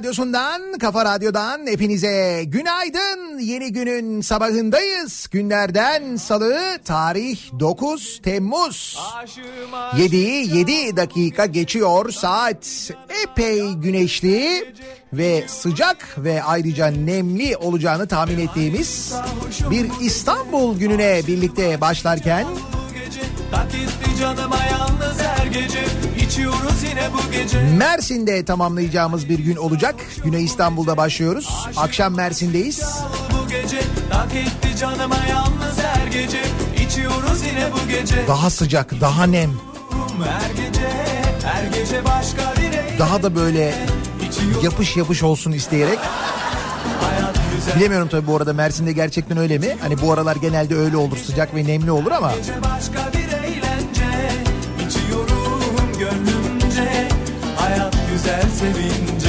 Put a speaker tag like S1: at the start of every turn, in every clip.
S1: Radyosu'ndan, Kafa Radyo'dan hepinize günaydın. Yeni günün sabahındayız. Günlerden salı, tarih 9 Temmuz. 7'yi 7 dakika geçiyor saat. Epey güneşli ve sıcak ve ayrıca nemli olacağını tahmin ettiğimiz bir İstanbul gününe birlikte başlarken...
S2: Gece, canıma yalnız her gece
S1: Mersin'de tamamlayacağımız bir gün olacak. Güne İstanbul'da başlıyoruz. Akşam Mersin'deyiz. Daha sıcak, daha nem. Daha da böyle yapış yapış olsun isteyerek. Bilemiyorum tabii bu arada Mersin'de gerçekten öyle mi? Hani bu aralar genelde öyle olur sıcak ve nemli olur ama.
S2: güzel sevin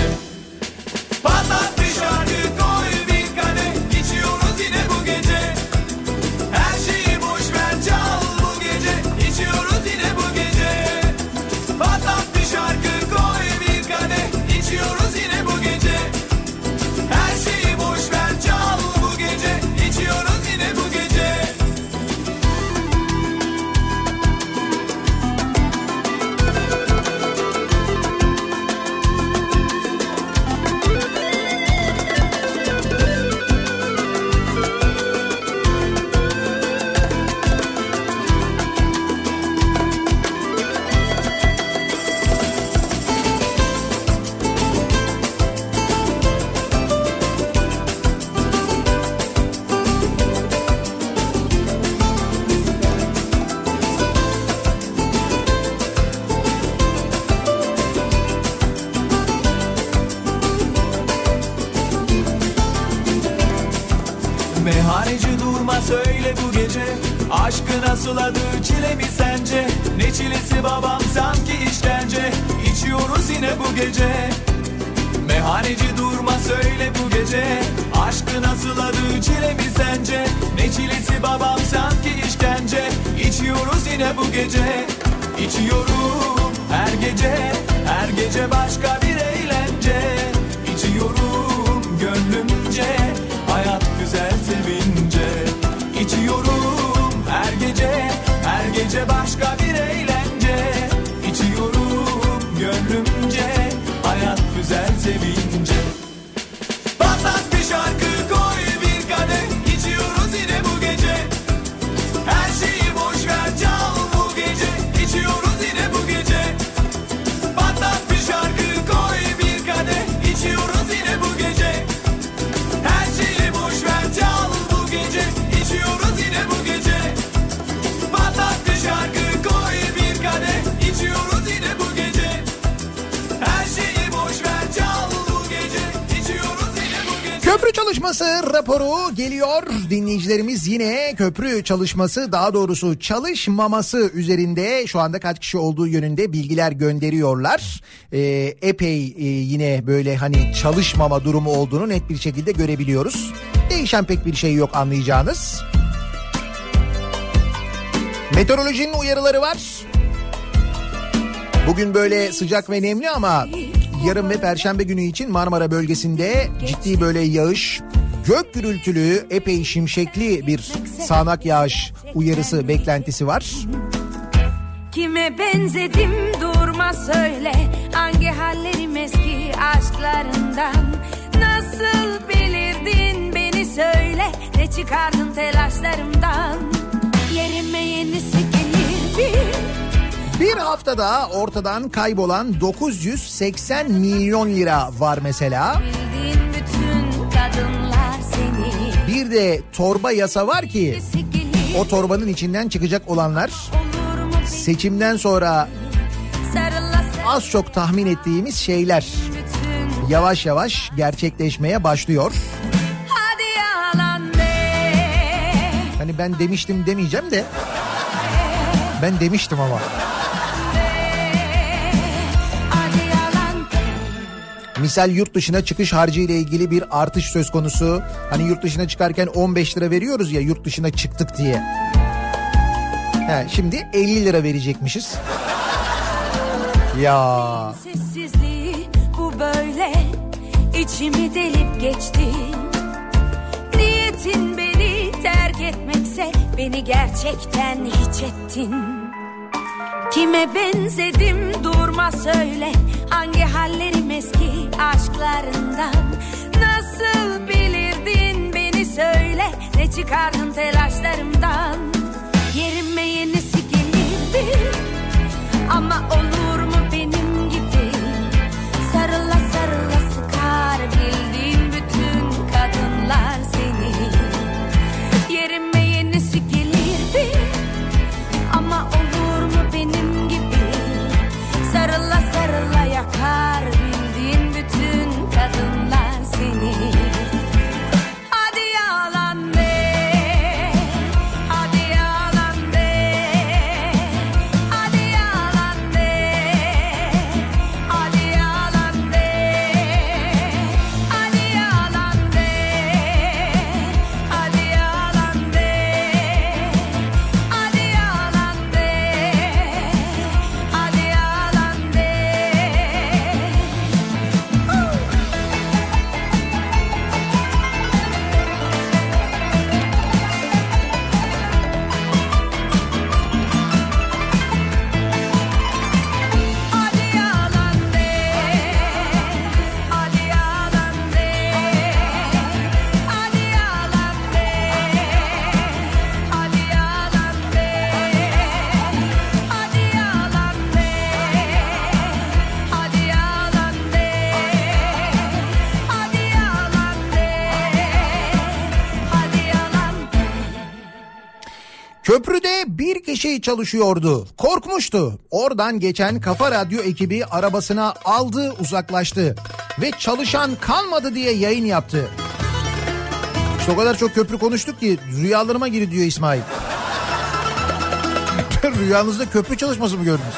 S2: söyle bu gece. Aşkı nasıl adı çile mi sence? Ne çilesi babam sanki işkence? İçiyoruz yine bu gece. Meyhaneci durma söyle bu gece. Aşkı nasıl adı çile mi sence? Ne çilesi babam sanki işkence? İçiyoruz yine bu gece. İçiyorum her gece. Her gece başka bir eğlence gece başka bir
S1: Çalışması raporu geliyor. Dinleyicilerimiz yine köprü çalışması daha doğrusu çalışmaması üzerinde şu anda kaç kişi olduğu yönünde bilgiler gönderiyorlar. Ee, epey e, yine böyle hani çalışmama durumu olduğunu net bir şekilde görebiliyoruz. Değişen pek bir şey yok anlayacağınız. Meteorolojinin uyarıları var. Bugün böyle sıcak ve nemli ama yarın ve perşembe günü için Marmara bölgesinde ciddi böyle yağış, gök gürültülü, epey şimşekli bir sağanak yağış uyarısı beklentisi var.
S3: Kime benzedim durma söyle Hangi hallerim eski aşklarından? Nasıl bilirdin beni söyle Ne çıkardın telaşlarımdan? Yerime yenisi gelir bir
S1: Bir haftada ortadan kaybolan 980 milyon lira var mesela. Bir de torba yasa var ki o torbanın içinden çıkacak olanlar seçimden sonra az çok tahmin ettiğimiz şeyler yavaş yavaş gerçekleşmeye başlıyor. Hani ben demiştim demeyeceğim de ben demiştim ama. Misal yurt dışına çıkış harcı ile ilgili bir artış söz konusu. Hani yurt dışına çıkarken 15 lira veriyoruz ya yurt dışına çıktık diye. He, şimdi 50 lira verecekmişiz. Ya
S3: Sessizliği bu böyle içimi delip geçti Niyetin beni terk etmekse beni gerçekten hiç ettin Kime benzedim durma söyle. Hangi hallerim eski aşklarından? Nasıl bilirdin beni söyle. Ne çıkardın telaşlarımdan? Yerime
S1: kişi çalışıyordu. Korkmuştu. Oradan geçen Kafa Radyo ekibi arabasına aldı uzaklaştı. Ve çalışan kalmadı diye yayın yaptı. İşte o kadar çok köprü konuştuk ki rüyalarıma giri diyor İsmail. Rüyanızda köprü çalışması mı gördünüz?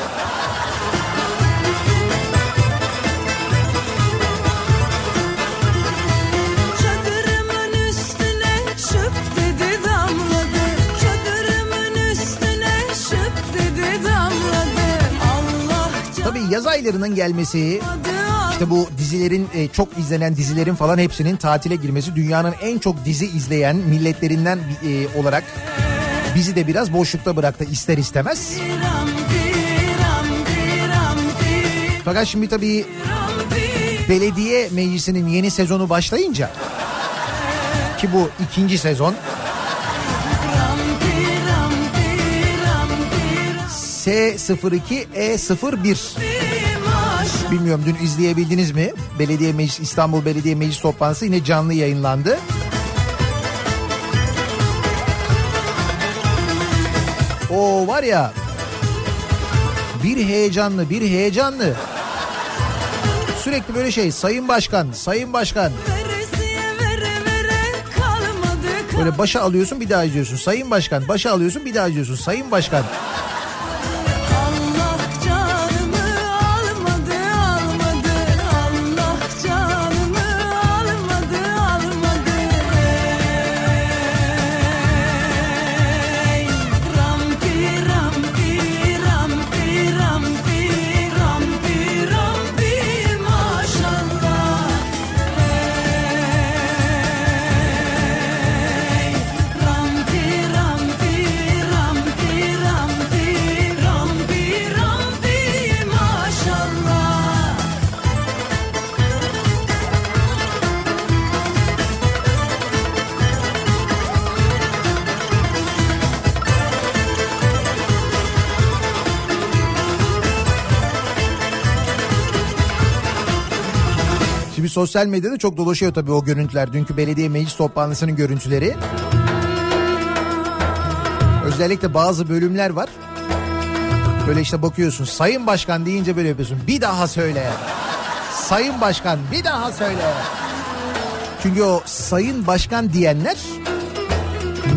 S1: Yaz aylarının gelmesi işte bu dizilerin e, çok izlenen dizilerin falan hepsinin tatile girmesi dünyanın en çok dizi izleyen milletlerinden e, olarak bizi de biraz boşlukta bıraktı ister istemez. Fakat şimdi tabii belediye meclisinin yeni sezonu başlayınca ki bu ikinci sezon
S4: ram diram diram diram
S1: S02 E01
S4: maş
S1: bilmiyorum dün izleyebildiniz mi? Belediye Meclis İstanbul Belediye Meclis toplantısı yine canlı yayınlandı. O var ya bir heyecanlı bir heyecanlı. Sürekli böyle şey sayın başkan sayın başkan böyle başa alıyorsun bir daha izliyorsun sayın başkan başa alıyorsun bir daha izliyorsun sayın başkan. Sosyal medyada çok dolaşıyor tabii o görüntüler. Dünkü belediye meclis toplantısının görüntüleri. Özellikle bazı bölümler var. Böyle işte bakıyorsun sayın başkan deyince böyle yapıyorsun. Bir daha söyle. Sayın başkan bir daha söyle. Çünkü o sayın başkan diyenler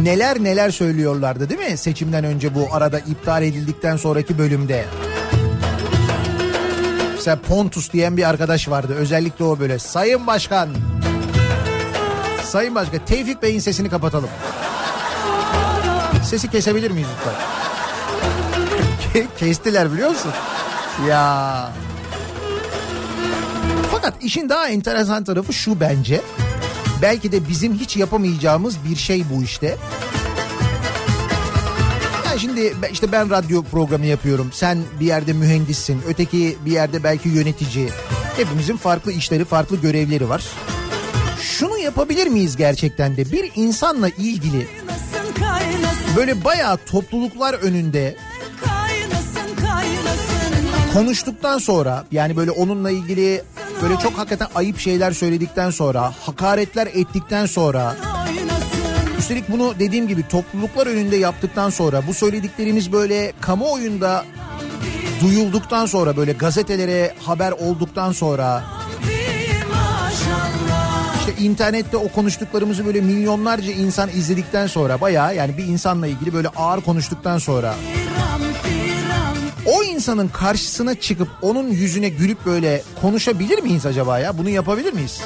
S1: neler neler söylüyorlardı değil mi? Seçimden önce bu arada iptal edildikten sonraki bölümde. Mesela Pontus diyen bir arkadaş vardı. Özellikle o böyle sayın başkan. Sayın başkan Tevfik Bey'in sesini kapatalım. Sesi kesebilir miyiz lütfen? Ke- Kestiler biliyor musun? Ya. Fakat işin daha enteresan tarafı şu bence. Belki de bizim hiç yapamayacağımız bir şey bu işte. Şimdi işte ben radyo programı yapıyorum. Sen bir yerde mühendissin. Öteki bir yerde belki yönetici. Hepimizin farklı işleri, farklı görevleri var. Şunu yapabilir miyiz gerçekten de? Bir insanla ilgili böyle bayağı topluluklar önünde konuştuktan sonra yani böyle onunla ilgili böyle çok hakikaten ayıp şeyler söyledikten sonra, hakaretler ettikten sonra Üstelik bunu dediğim gibi topluluklar önünde yaptıktan sonra bu söylediklerimiz böyle kamuoyunda duyulduktan sonra böyle gazetelere haber olduktan sonra işte internette o konuştuklarımızı böyle milyonlarca insan izledikten sonra bayağı yani bir insanla ilgili böyle ağır konuştuktan sonra o insanın karşısına çıkıp onun yüzüne gülüp böyle konuşabilir miyiz acaba ya? Bunu yapabilir miyiz?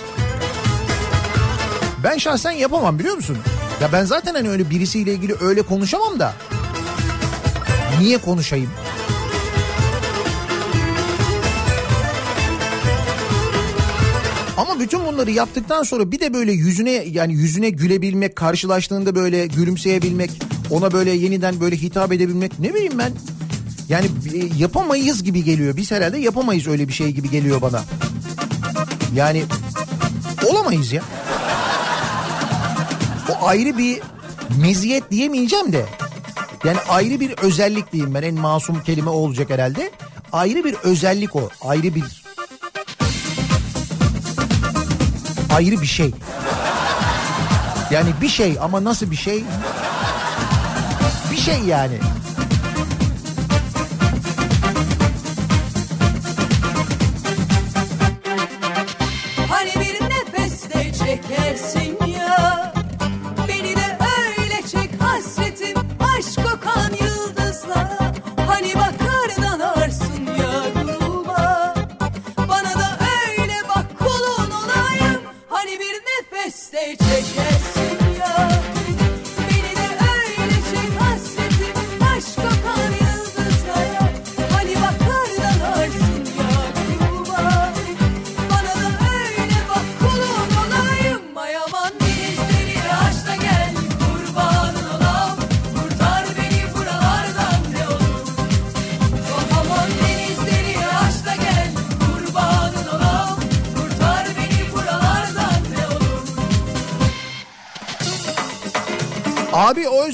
S1: Ben şahsen yapamam biliyor musun? Ya ben zaten hani öyle birisiyle ilgili öyle konuşamam da. Niye konuşayım? Ama bütün bunları yaptıktan sonra bir de böyle yüzüne yani yüzüne gülebilmek, karşılaştığında böyle gülümseyebilmek, ona böyle yeniden böyle hitap edebilmek ne bileyim ben. Yani e, yapamayız gibi geliyor. Biz herhalde yapamayız öyle bir şey gibi geliyor bana. Yani olamayız ya. Ayrı bir meziyet diyemeyeceğim de. Yani ayrı bir özellik diyeyim ben. En masum kelime olacak herhalde. Ayrı bir özellik o. Ayrı bir ayrı bir şey. Yani bir şey ama nasıl bir şey? Bir şey yani.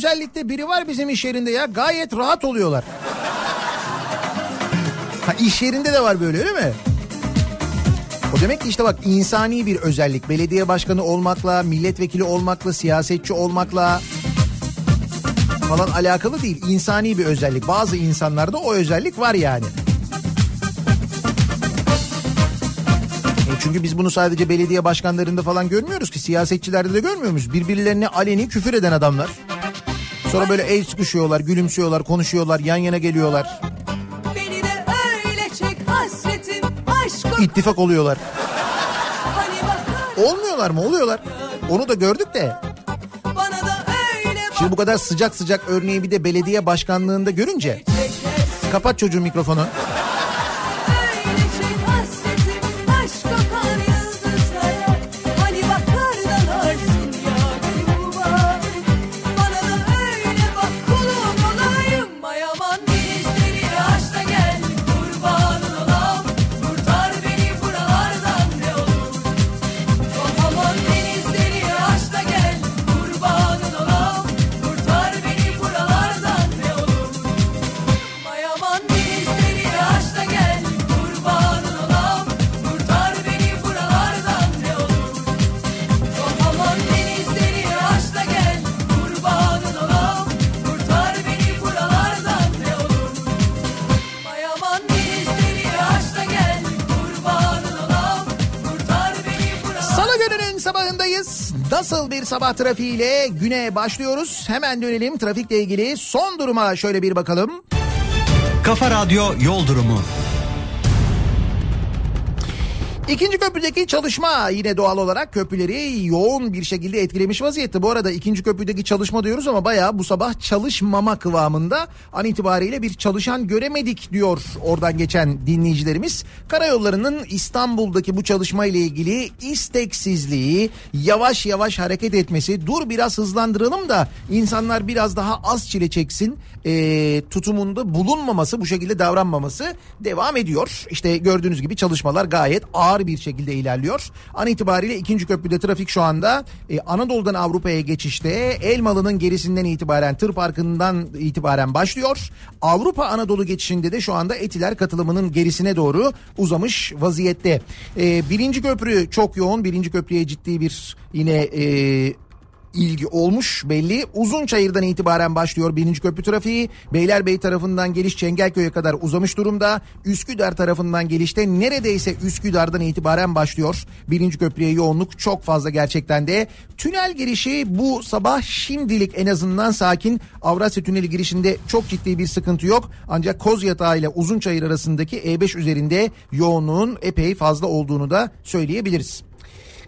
S1: Özellikle biri var bizim iş yerinde ya gayet rahat oluyorlar. Ha iş yerinde de var böyle öyle mi? O demek ki işte bak insani bir özellik. Belediye başkanı olmakla, milletvekili olmakla, siyasetçi olmakla falan alakalı değil. İnsani bir özellik. Bazı insanlarda o özellik var yani. E çünkü biz bunu sadece belediye başkanlarında falan görmüyoruz ki siyasetçilerde de görmüyor muyuz? Birbirlerine aleni küfür eden adamlar. Sonra böyle el sıkışıyorlar, gülümsüyorlar, konuşuyorlar, yan yana geliyorlar. İttifak oluyorlar.
S4: Hani
S1: Olmuyorlar mı? Oluyorlar. Onu da gördük de. Şimdi bu kadar sıcak sıcak örneği bir de belediye başkanlığında görünce kapat çocuğun mikrofonu. Sabah trafiğiyle güne başlıyoruz? Hemen dönelim trafikle ilgili son duruma şöyle bir bakalım.
S5: Kafa Radyo Yol Durumu.
S1: İkinci köprüdeki çalışma yine doğal olarak köprüleri yoğun bir şekilde etkilemiş vaziyette. Bu arada ikinci köprüdeki çalışma diyoruz ama bayağı bu sabah çalışmama kıvamında an itibariyle bir çalışan göremedik diyor oradan geçen dinleyicilerimiz. Karayollarının İstanbul'daki bu çalışma ile ilgili isteksizliği, yavaş yavaş hareket etmesi, dur biraz hızlandıralım da insanlar biraz daha az çile çeksin e, tutumunda bulunmaması, bu şekilde davranmaması devam ediyor. İşte gördüğünüz gibi çalışmalar gayet ağır bir şekilde ilerliyor. An itibariyle ikinci köprüde trafik şu anda e, Anadolu'dan Avrupa'ya geçişte Elmalı'nın gerisinden itibaren tır parkından itibaren başlıyor. Avrupa Anadolu geçişinde de şu anda Etiler katılımının gerisine doğru uzamış vaziyette. E, birinci köprü çok yoğun. Birinci köprüye ciddi bir yine e, ilgi olmuş belli. Uzunçayır'dan itibaren başlıyor birinci köprü trafiği. Beylerbeyi tarafından geliş Çengelköy'e kadar uzamış durumda. Üsküdar tarafından gelişte neredeyse Üsküdar'dan itibaren başlıyor. Birinci köprüye yoğunluk çok fazla gerçekten de. Tünel girişi bu sabah şimdilik en azından sakin. Avrasya Tüneli girişinde çok ciddi bir sıkıntı yok. Ancak Kozyatağı ile Uzunçayır arasındaki E5 üzerinde yoğunluğun epey fazla olduğunu da söyleyebiliriz.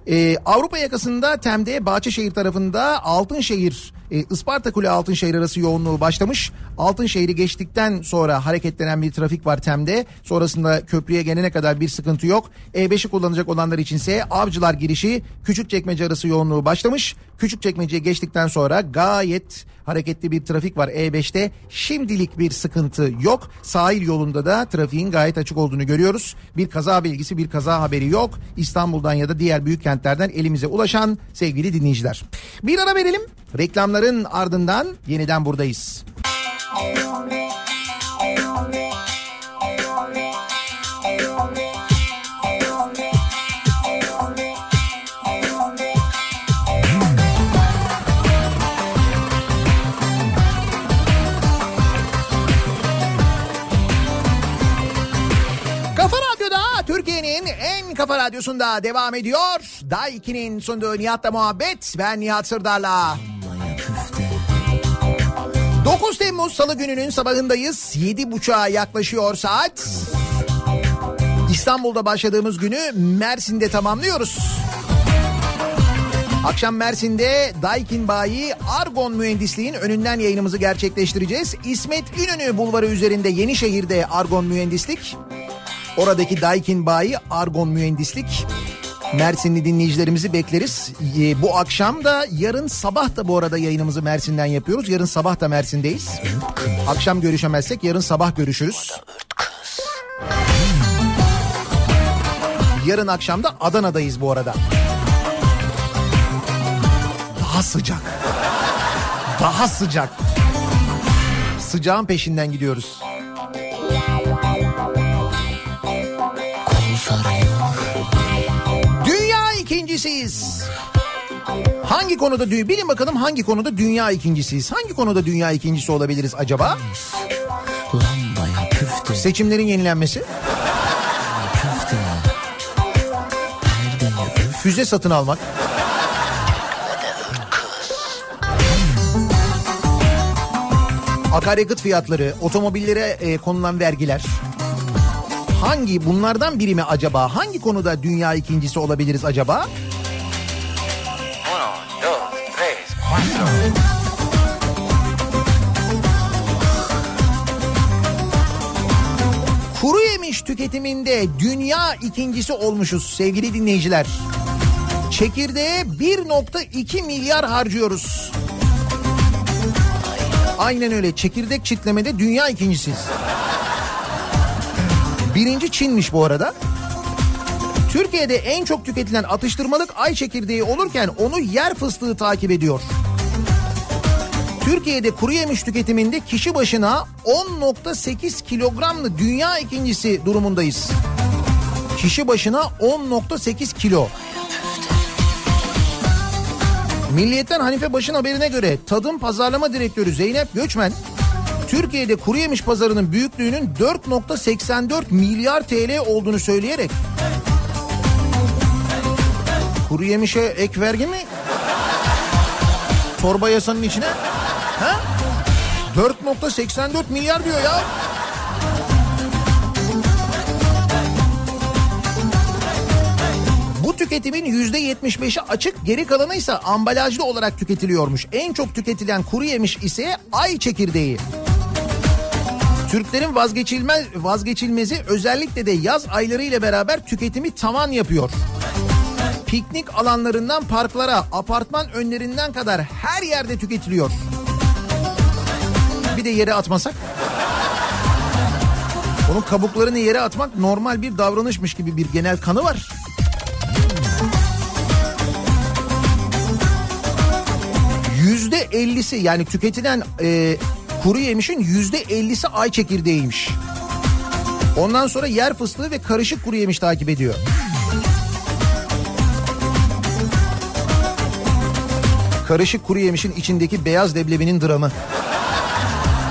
S1: Ee, Avrupa yakasında Tem'de Bahçeşehir tarafında Altınşehir e, Isparta Kule Altınşehir arası yoğunluğu başlamış. Altınşehir'i geçtikten sonra hareketlenen bir trafik var Tem'de. Sonrasında köprüye gelene kadar bir sıkıntı yok. E5'i kullanacak olanlar içinse Avcılar girişi Küçükçekmece arası yoğunluğu başlamış. Küçükçekmece'yi geçtikten sonra gayet hareketli bir trafik var E5'te. Şimdilik bir sıkıntı yok. Sahil yolunda da trafiğin gayet açık olduğunu görüyoruz. Bir kaza bilgisi, bir kaza haberi yok. İstanbul'dan ya da diğer büyük kentlerden elimize ulaşan sevgili dinleyiciler. Bir ara verelim. Reklamların ardından yeniden buradayız. Kafa kafa radyosunda devam ediyor. Day 2'nin sunduğu Nihat'la muhabbet. Ben Nihat Sırdar'la. 9 Temmuz Salı gününün sabahındayız. 7.30'a yaklaşıyor saat. İstanbul'da başladığımız günü Mersin'de tamamlıyoruz. Akşam Mersin'de Daikin Bayi Argon Mühendisliğin önünden yayınımızı gerçekleştireceğiz. İsmet İnönü Bulvarı üzerinde Yenişehir'de Argon Mühendislik. Oradaki Daikin Bayi Argon Mühendislik. Mersinli dinleyicilerimizi bekleriz. Ee, Bu akşam da yarın sabah da bu arada yayınımızı Mersin'den yapıyoruz. Yarın sabah da Mersin'deyiz. Akşam görüşemezsek yarın sabah görüşürüz. Yarın akşam da Adana'dayız bu arada. Daha sıcak. Daha sıcak. Sıcağın peşinden gidiyoruz. İkincisiyiz. Hangi konuda dü- bilin bakalım hangi konuda dünya ikincisiyiz? Hangi konuda dünya ikincisi olabiliriz acaba? Seçimlerin yenilenmesi, füze satın almak. Akaryakıt fiyatları, otomobillere e, konulan vergiler. Hangi bunlardan biri mi acaba? Hangi konuda dünya ikincisi olabiliriz acaba? Kuru yemiş tüketiminde dünya ikincisi olmuşuz sevgili dinleyiciler. Çekirdeğe 1.2 milyar harcıyoruz. Aynen öyle çekirdek çitlemede dünya ikincisiyiz. Birinci Çin'miş bu arada. Türkiye'de en çok tüketilen atıştırmalık ay çekirdeği olurken onu yer fıstığı takip ediyor. Türkiye'de kuru yemiş tüketiminde kişi başına 10.8 kilogramlı dünya ikincisi durumundayız. Kişi başına 10.8 kilo. Milliyetten Hanife Baş'ın haberine göre Tadım Pazarlama Direktörü Zeynep Göçmen, Türkiye'de kuru yemiş pazarının büyüklüğünün 4.84 milyar TL olduğunu söyleyerek kuru yemişe ek vergi mi? Torba yasanın içine? Ha? 4.84 milyar diyor ya. Bu tüketimin %75'i açık, geri kalanı ise ambalajlı olarak tüketiliyormuş. En çok tüketilen kuru yemiş ise ay çekirdeği. Türklerin vazgeçilmez vazgeçilmezi özellikle de yaz ayları ile beraber tüketimi tavan yapıyor. Piknik alanlarından parklara, apartman önlerinden kadar her yerde tüketiliyor. Bir de yere atmasak? Onun kabuklarını yere atmak normal bir davranışmış gibi bir genel kanı var. Yüzde ellisi yani tüketilen e, kuru yemişin yüzde ellisi ay çekirdeğiymiş. Ondan sonra yer fıstığı ve karışık kuru yemiş takip ediyor. Karışık kuru yemişin içindeki beyaz leblebinin dramı.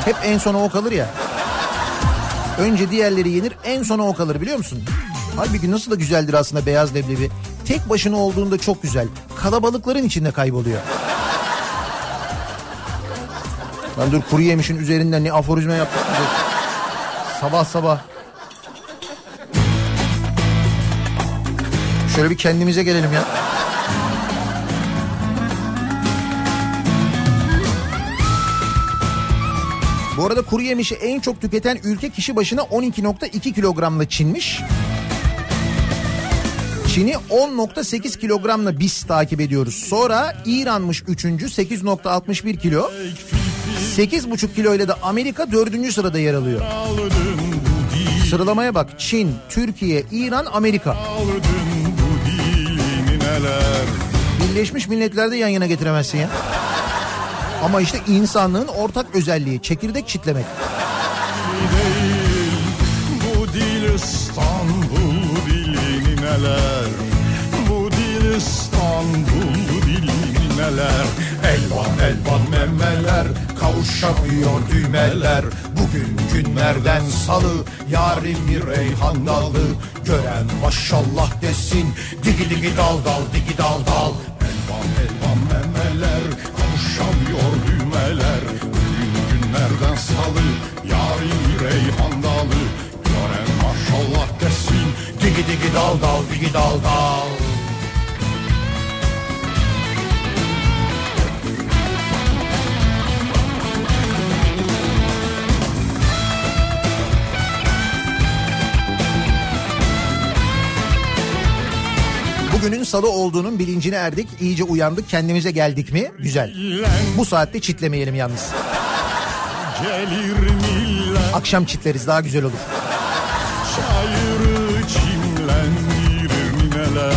S1: Hep en sona o kalır ya. Önce diğerleri yenir en sona o kalır biliyor musun? Halbuki nasıl da güzeldir aslında beyaz leblebi. Tek başına olduğunda çok güzel. Kalabalıkların içinde kayboluyor. Lan dur kuru yemişin üzerinden ne aforizma yaptık. Sabah sabah. Şöyle bir kendimize gelelim ya. Bu arada kuru yemişi en çok tüketen ülke kişi başına 12.2 kilogramla Çin'miş. Çin'i 10.8 kilogramla biz takip ediyoruz. Sonra İran'mış 3. 8.61 kilo. 8.5 kilo ile de Amerika 4. sırada yer alıyor. Sıralamaya bak. Çin, Türkiye, İran, Amerika. Birleşmiş Milletler'de yan yana getiremezsin ya. Ama işte insanlığın ortak özelliği çekirdek çitlemek.
S6: Bu dil İstanbul dilini neler? Bu dil İstanbul dilini neler? Elvan elvan memeler Kavuşamıyor düğmeler. Bugün günlerden salı Yarim bir reyhan dalı. Gören maşallah desin Digi digi dal dal digi dal dal. Elvan elvan memeler Kavuşamıyor düğmeler. Bugün günlerden salı. Bir reyhan dalı. Gören maşallah desin. Digi digi dal dal digi dal dal
S1: Bugünün salı olduğunun bilincine erdik. iyice uyandık kendimize geldik mi? Güzel. Bu saatte çitlemeyelim yalnız. Akşam çitleriz daha güzel olur.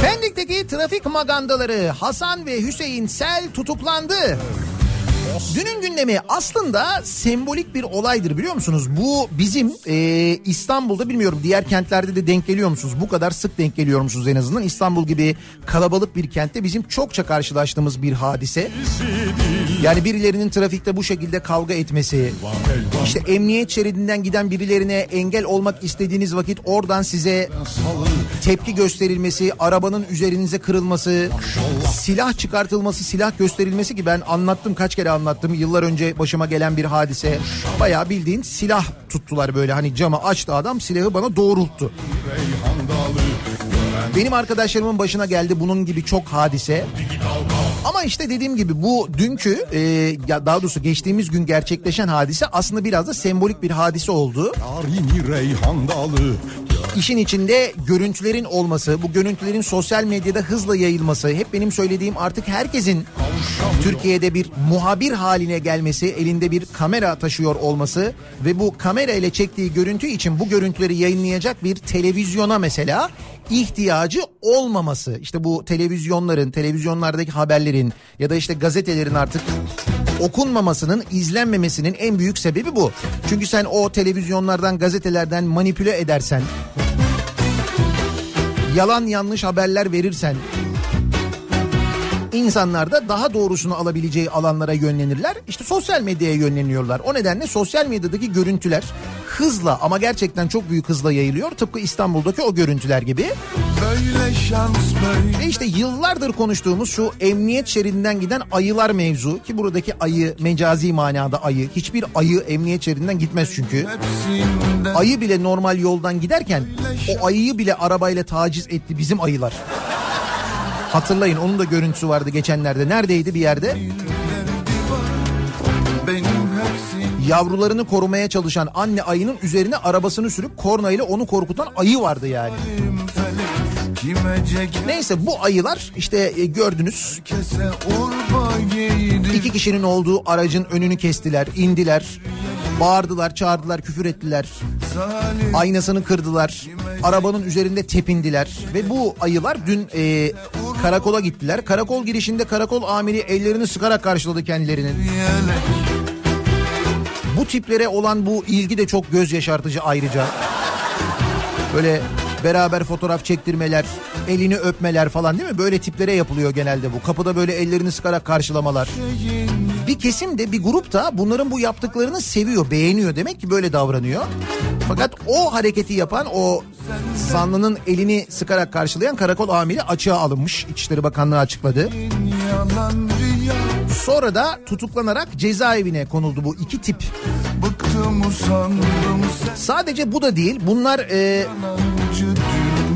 S1: Pendik'teki trafik magandaları Hasan ve Hüseyin Sel tutuklandı. Dünün gündemi aslında sembolik bir olaydır biliyor musunuz? Bu bizim e, İstanbul'da bilmiyorum diğer kentlerde de denk geliyor musunuz? Bu kadar sık denk geliyor musunuz en azından? İstanbul gibi kalabalık bir kentte bizim çokça karşılaştığımız bir hadise. Yani birilerinin trafikte bu şekilde kavga etmesi, işte emniyet şeridinden giden birilerine engel olmak istediğiniz vakit oradan size tepki gösterilmesi, arabanın üzerinize kırılması, silah çıkartılması, silah gösterilmesi ki ben anlattım kaç kere anlattım. Yıllar önce başıma gelen bir hadise. Bayağı bildiğin silah tuttular böyle hani camı açtı adam silahı bana doğrulttu. Benim arkadaşlarımın başına geldi bunun gibi çok hadise. Ama işte dediğim gibi bu dünkü e, daha doğrusu geçtiğimiz gün gerçekleşen hadise aslında biraz da sembolik bir hadise oldu.
S6: Reyhan dalı
S1: İşin içinde görüntülerin olması, bu görüntülerin sosyal medyada hızla yayılması, hep benim söylediğim artık herkesin Türkiye'de bir muhabir haline gelmesi, elinde bir kamera taşıyor olması ve bu kamera ile çektiği görüntü için bu görüntüleri yayınlayacak bir televizyona mesela ihtiyacı olmaması. İşte bu televizyonların, televizyonlardaki haberlerin ya da işte gazetelerin artık okunmamasının, izlenmemesinin en büyük sebebi bu. Çünkü sen o televizyonlardan, gazetelerden manipüle edersen, yalan yanlış haberler verirsen, insanlar da daha doğrusunu alabileceği alanlara yönlenirler. İşte sosyal medyaya yönleniyorlar. O nedenle sosyal medyadaki görüntüler hızla ama gerçekten çok büyük hızla yayılıyor. Tıpkı İstanbul'daki o görüntüler gibi.
S6: Böyle şans böyle
S1: Ve işte yıllardır konuştuğumuz şu emniyet şeridinden giden ayılar mevzu ki buradaki ayı mecazi manada ayı. Hiçbir ayı emniyet şeridinden gitmez çünkü.
S6: hepsinden
S1: Ayı bile normal yoldan giderken o ayıyı bile arabayla taciz etti bizim ayılar. Hatırlayın onun da görüntüsü vardı geçenlerde. Neredeydi bir yerde? Yavrularını korumaya çalışan anne ayının üzerine arabasını sürüp kornayla onu korkutan ayı vardı yani. Neyse bu ayılar işte e, gördünüz İki kişinin olduğu aracın önünü kestiler, indiler. Bağırdılar, çağırdılar, küfür ettiler. Aynasını kırdılar. Arabanın üzerinde tepindiler. Ve bu ayılar dün e, karakola gittiler. Karakol girişinde karakol amiri ellerini sıkarak karşıladı kendilerini.
S6: yelek
S1: Bu tiplere olan bu ilgi de çok göz yaşartıcı ayrıca. Böyle beraber fotoğraf çektirmeler, elini öpmeler falan değil mi? Böyle tiplere yapılıyor genelde bu. Kapıda böyle ellerini sıkarak karşılamalar. Bir kesim de bir grup da bunların bu yaptıklarını seviyor, beğeniyor. Demek ki böyle davranıyor. Fakat o hareketi yapan o zanlının elini sıkarak karşılayan karakol amiri açığa alınmış. İçişleri Bakanlığı açıkladı.
S6: yalan
S1: Sonra da tutuklanarak cezaevine konuldu bu iki tip. Sadece bu da değil. Bunlar e,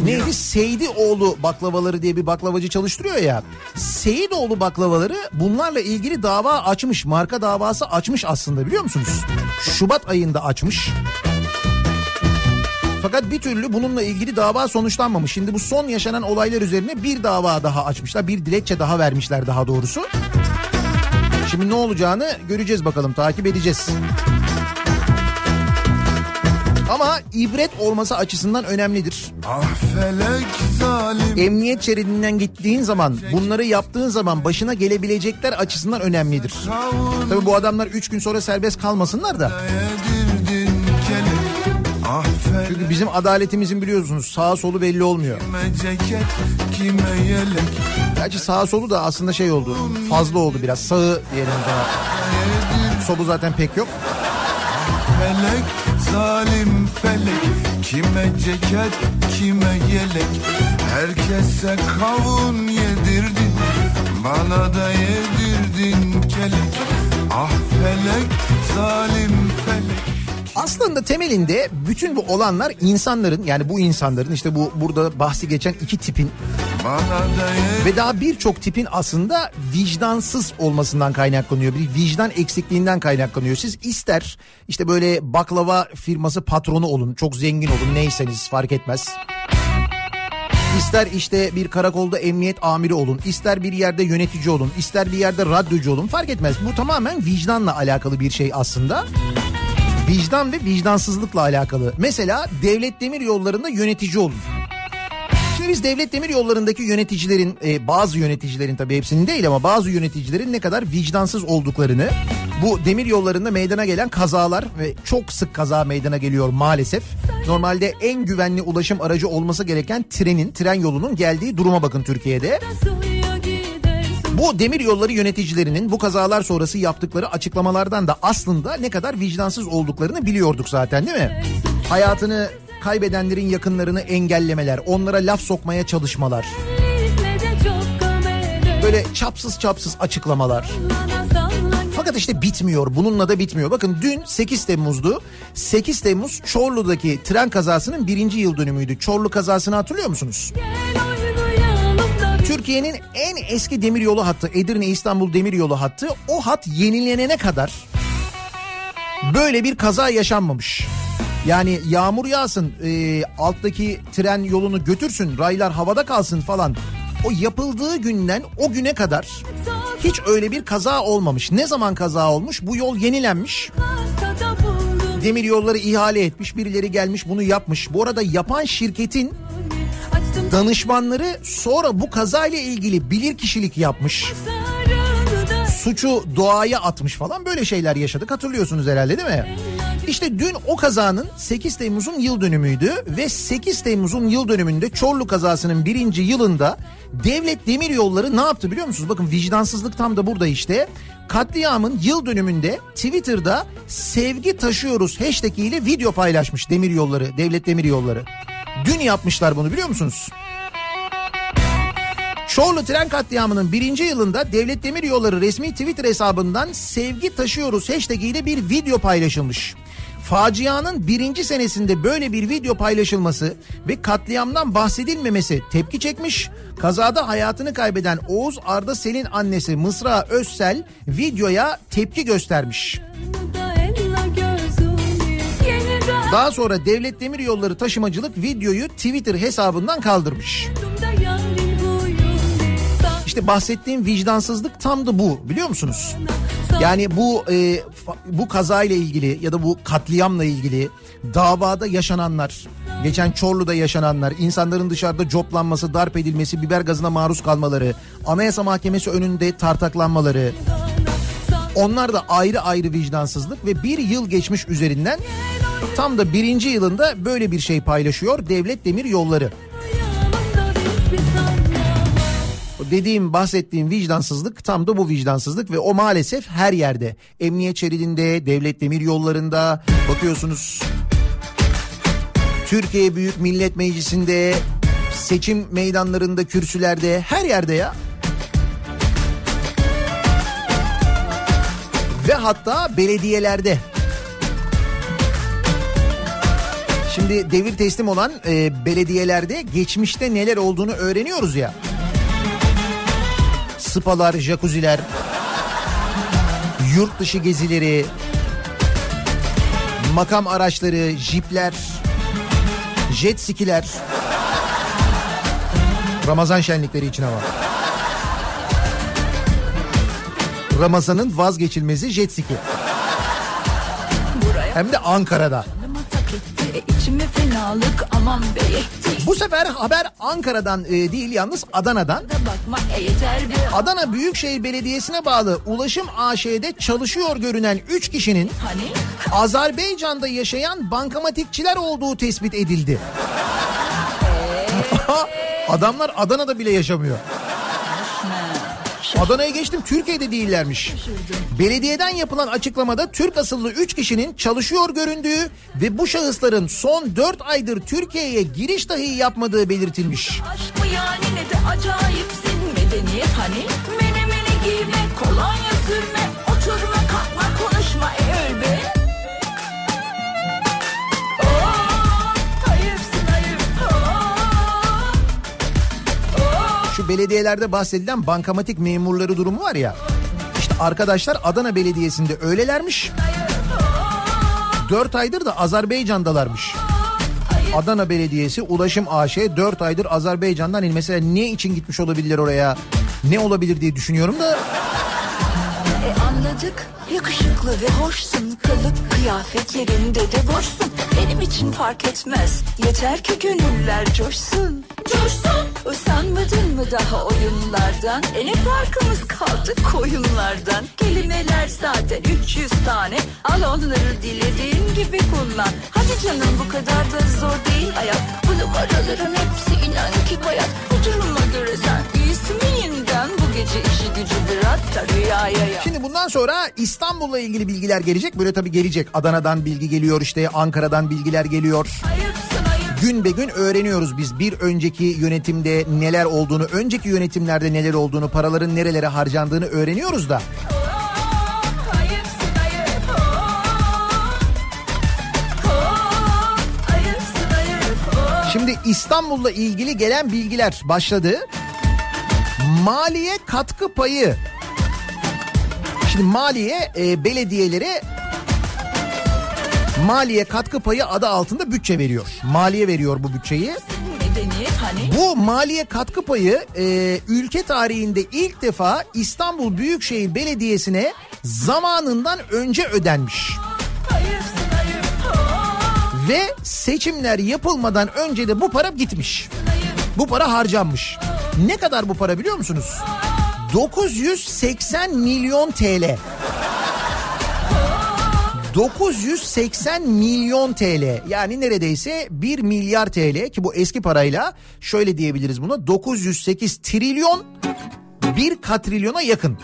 S1: neydi? Seydioğlu baklavaları diye bir baklavacı çalıştırıyor ya. Seyidoğlu baklavaları bunlarla ilgili dava açmış. Marka davası açmış aslında biliyor musunuz? Şubat ayında açmış. Fakat bir türlü bununla ilgili dava sonuçlanmamış. Şimdi bu son yaşanan olaylar üzerine bir dava daha açmışlar. Bir dilekçe daha vermişler daha doğrusu. Şimdi ne olacağını göreceğiz bakalım takip edeceğiz. Ama ibret olması açısından önemlidir.
S6: ah
S1: Emniyet şeridinden gittiğin zaman bunları yaptığın zaman başına gelebilecekler açısından önemlidir. Tabi bu adamlar 3 gün sonra serbest kalmasınlar da.
S6: Felek
S1: Çünkü bizim adaletimizin biliyorsunuz sağ solu belli olmuyor.
S6: kime ceket kime yelek?
S1: Gerçi sağ solu da aslında şey oldu fazla oldu biraz. Sağı diyelim. Solu zaten pek yok.
S6: felek zalim felek. Kime ceket kime yelek? Herkese kavun yedirdin bana da yedirdin kelek. Ah felek zalim felek
S1: Aslında temelinde bütün bu olanlar insanların yani bu insanların işte bu burada bahsi geçen iki tipin ve daha birçok tipin aslında vicdansız olmasından kaynaklanıyor. Bir vicdan eksikliğinden kaynaklanıyor. Siz ister işte böyle baklava firması patronu olun, çok zengin olun neyseniz fark etmez. İster işte bir karakolda emniyet amiri olun, ister bir yerde yönetici olun, ister bir yerde radyocu olun fark etmez. Bu tamamen vicdanla alakalı bir şey aslında. Vicdan ve vicdansızlıkla alakalı. Mesela devlet demir yollarında yönetici olun. Şimdi biz devlet demir yollarındaki yöneticilerin e, bazı yöneticilerin tabii hepsinin değil ama bazı yöneticilerin ne kadar vicdansız olduklarını bu demir yollarında meydana gelen kazalar ve çok sık kaza meydana geliyor maalesef. Normalde en güvenli ulaşım aracı olması gereken trenin, tren yolunun geldiği duruma bakın Türkiye'de. Bu demir yolları yöneticilerinin bu kazalar sonrası yaptıkları açıklamalardan da aslında ne kadar vicdansız olduklarını biliyorduk zaten değil mi? Hayatını kaybedenlerin yakınlarını engellemeler, onlara laf sokmaya çalışmalar, böyle çapsız çapsız açıklamalar. Fakat işte bitmiyor. Bununla da bitmiyor. Bakın dün 8 Temmuz'du. 8 Temmuz Çorlu'daki tren kazasının birinci yıl dönümüydü. Çorlu kazasını hatırlıyor musunuz?
S4: Gel
S1: Türkiye'nin en eski demiryolu hattı Edirne İstanbul demiryolu hattı o hat yenilenene kadar böyle bir kaza yaşanmamış. Yani yağmur yağsın e, alttaki tren yolunu götürsün raylar havada kalsın falan. O yapıldığı günden o güne kadar hiç öyle bir kaza olmamış. Ne zaman kaza olmuş? Bu yol yenilenmiş. Demir yolları ihale etmiş. Birileri gelmiş bunu yapmış. Bu arada yapan şirketin danışmanları sonra bu kazayla ilgili bilir kişilik yapmış. Suçu doğaya atmış falan böyle şeyler yaşadık hatırlıyorsunuz herhalde değil mi? İşte dün o kazanın 8 Temmuz'un yıl dönümüydü ve 8 Temmuz'un yıl dönümünde Çorlu kazasının birinci yılında devlet demir yolları ne yaptı biliyor musunuz? Bakın vicdansızlık tam da burada işte. Katliamın yıl dönümünde Twitter'da sevgi taşıyoruz hashtag ile video paylaşmış demir yolları, devlet demir yolları. Dün yapmışlar bunu biliyor musunuz? Çorlu tren katliamının birinci yılında Devlet Demir Yolları resmi Twitter hesabından sevgi taşıyoruz hashtag ile bir video paylaşılmış. Facianın birinci senesinde böyle bir video paylaşılması ve katliamdan bahsedilmemesi tepki çekmiş. Kazada hayatını kaybeden Oğuz Arda Sel'in annesi Mısra Özsel videoya tepki göstermiş. Daha sonra Devlet Demir Yolları taşımacılık videoyu Twitter hesabından kaldırmış.
S4: huyum
S1: İşte bahsettiğim vicdansızlık tam da bu biliyor musunuz? Yani bu e, bu kazayla ilgili ya da bu katliamla ilgili davada yaşananlar, geçen Çorlu'da yaşananlar, insanların dışarıda coplanması, darp edilmesi, biber gazına maruz kalmaları, Anayasa Mahkemesi önünde tartaklanmaları, onlar da ayrı ayrı vicdansızlık ve bir yıl geçmiş üzerinden tam da birinci yılında böyle bir şey paylaşıyor Devlet Demir Yolları. Dediğim bahsettiğim vicdansızlık tam da bu vicdansızlık ve o maalesef her yerde. Emniyet şeridinde, devlet demir yollarında bakıyorsunuz. Türkiye Büyük Millet Meclisi'nde, seçim meydanlarında, kürsülerde, her yerde ya. Ve hatta belediyelerde. Şimdi devir teslim olan e, belediyelerde geçmişte neler olduğunu öğreniyoruz ya. Spalar, jacuzziler, yurt dışı gezileri, makam araçları, jipler, jet skiler. Ramazan şenlikleri için ama. Ramazan'ın vazgeçilmezi jet ski. Hem de Ankara'da.
S7: E, içime fenalık aman be yetti
S1: Bu sefer haber Ankara'dan e, değil yalnız Adana'dan.
S7: Bakma e,
S1: Adana Büyükşehir Belediyesi'ne bağlı Ulaşım AŞ'de çalışıyor görünen 3 kişinin
S7: Hani
S1: Azerbaycan'da yaşayan bankamatikçiler olduğu tespit edildi. Adamlar Adana'da bile yaşamıyor. Adana'ya geçtim Türkiye'de değillermiş. Belediyeden yapılan açıklamada Türk asıllı 3 kişinin çalışıyor göründüğü ve bu şahısların son 4 aydır Türkiye'ye giriş dahi yapmadığı belirtilmiş.
S7: aşk mı yani ne de acayipsin medeniyet hani Mene mene giyme kolonya sürme
S1: Belediyelerde bahsedilen bankamatik memurları durumu var ya. İşte arkadaşlar Adana Belediyesi'nde öylelermiş. 4 aydır da Azerbaycan'dalarmış. Adana Belediyesi Ulaşım AŞ 4 aydır Azerbaycan'dan il. Mesela ne için gitmiş olabilirler oraya? Ne olabilir diye düşünüyorum da
S7: anladık. Yakışıklı ve hoşsun. Kılık kıyafet yerinde de boşsun. Benim için fark etmez. Yeter ki gönüller coşsun. Coşsun. Usanmadın mı daha oyunlardan? E ne farkımız kaldı koyunlardan. Kelimeler zaten 300 tane. Al onları dilediğin gibi kullan. Hadi canım bu kadar da zor değil hayat. Bu numaraların hepsi inan ki bayat. Bu duruma göre sen iyisin gece işi gücü bırak da rüyaya yat
S1: Şimdi bundan sonra İstanbul'la ilgili bilgiler gelecek. Böyle tabii gelecek. Adana'dan bilgi geliyor işte Ankara'dan bilgiler geliyor.
S7: Hayırsın hayır
S1: Gün be gün öğreniyoruz biz bir önceki yönetimde neler olduğunu, önceki yönetimlerde neler olduğunu, paraların nerelere harcandığını öğreniyoruz da.
S7: Hayır Hayırsın hayır
S1: Şimdi İstanbul'la ilgili gelen bilgiler başladı. Maliye katkı payı. Şimdi maliye e, belediyelere maliye katkı payı adı altında bütçe veriyor. Maliye veriyor bu bütçeyi. Bu maliye katkı payı e, ülke tarihinde ilk defa İstanbul Büyükşehir Belediyesi'ne zamanından önce ödenmiş. Ve seçimler yapılmadan önce de bu para gitmiş. Bu para harcanmış. Ne kadar bu para biliyor musunuz? 980 milyon TL. 980 milyon TL yani neredeyse 1 milyar TL ki bu eski parayla şöyle diyebiliriz bunu 908 trilyon 1 katrilyona yakın.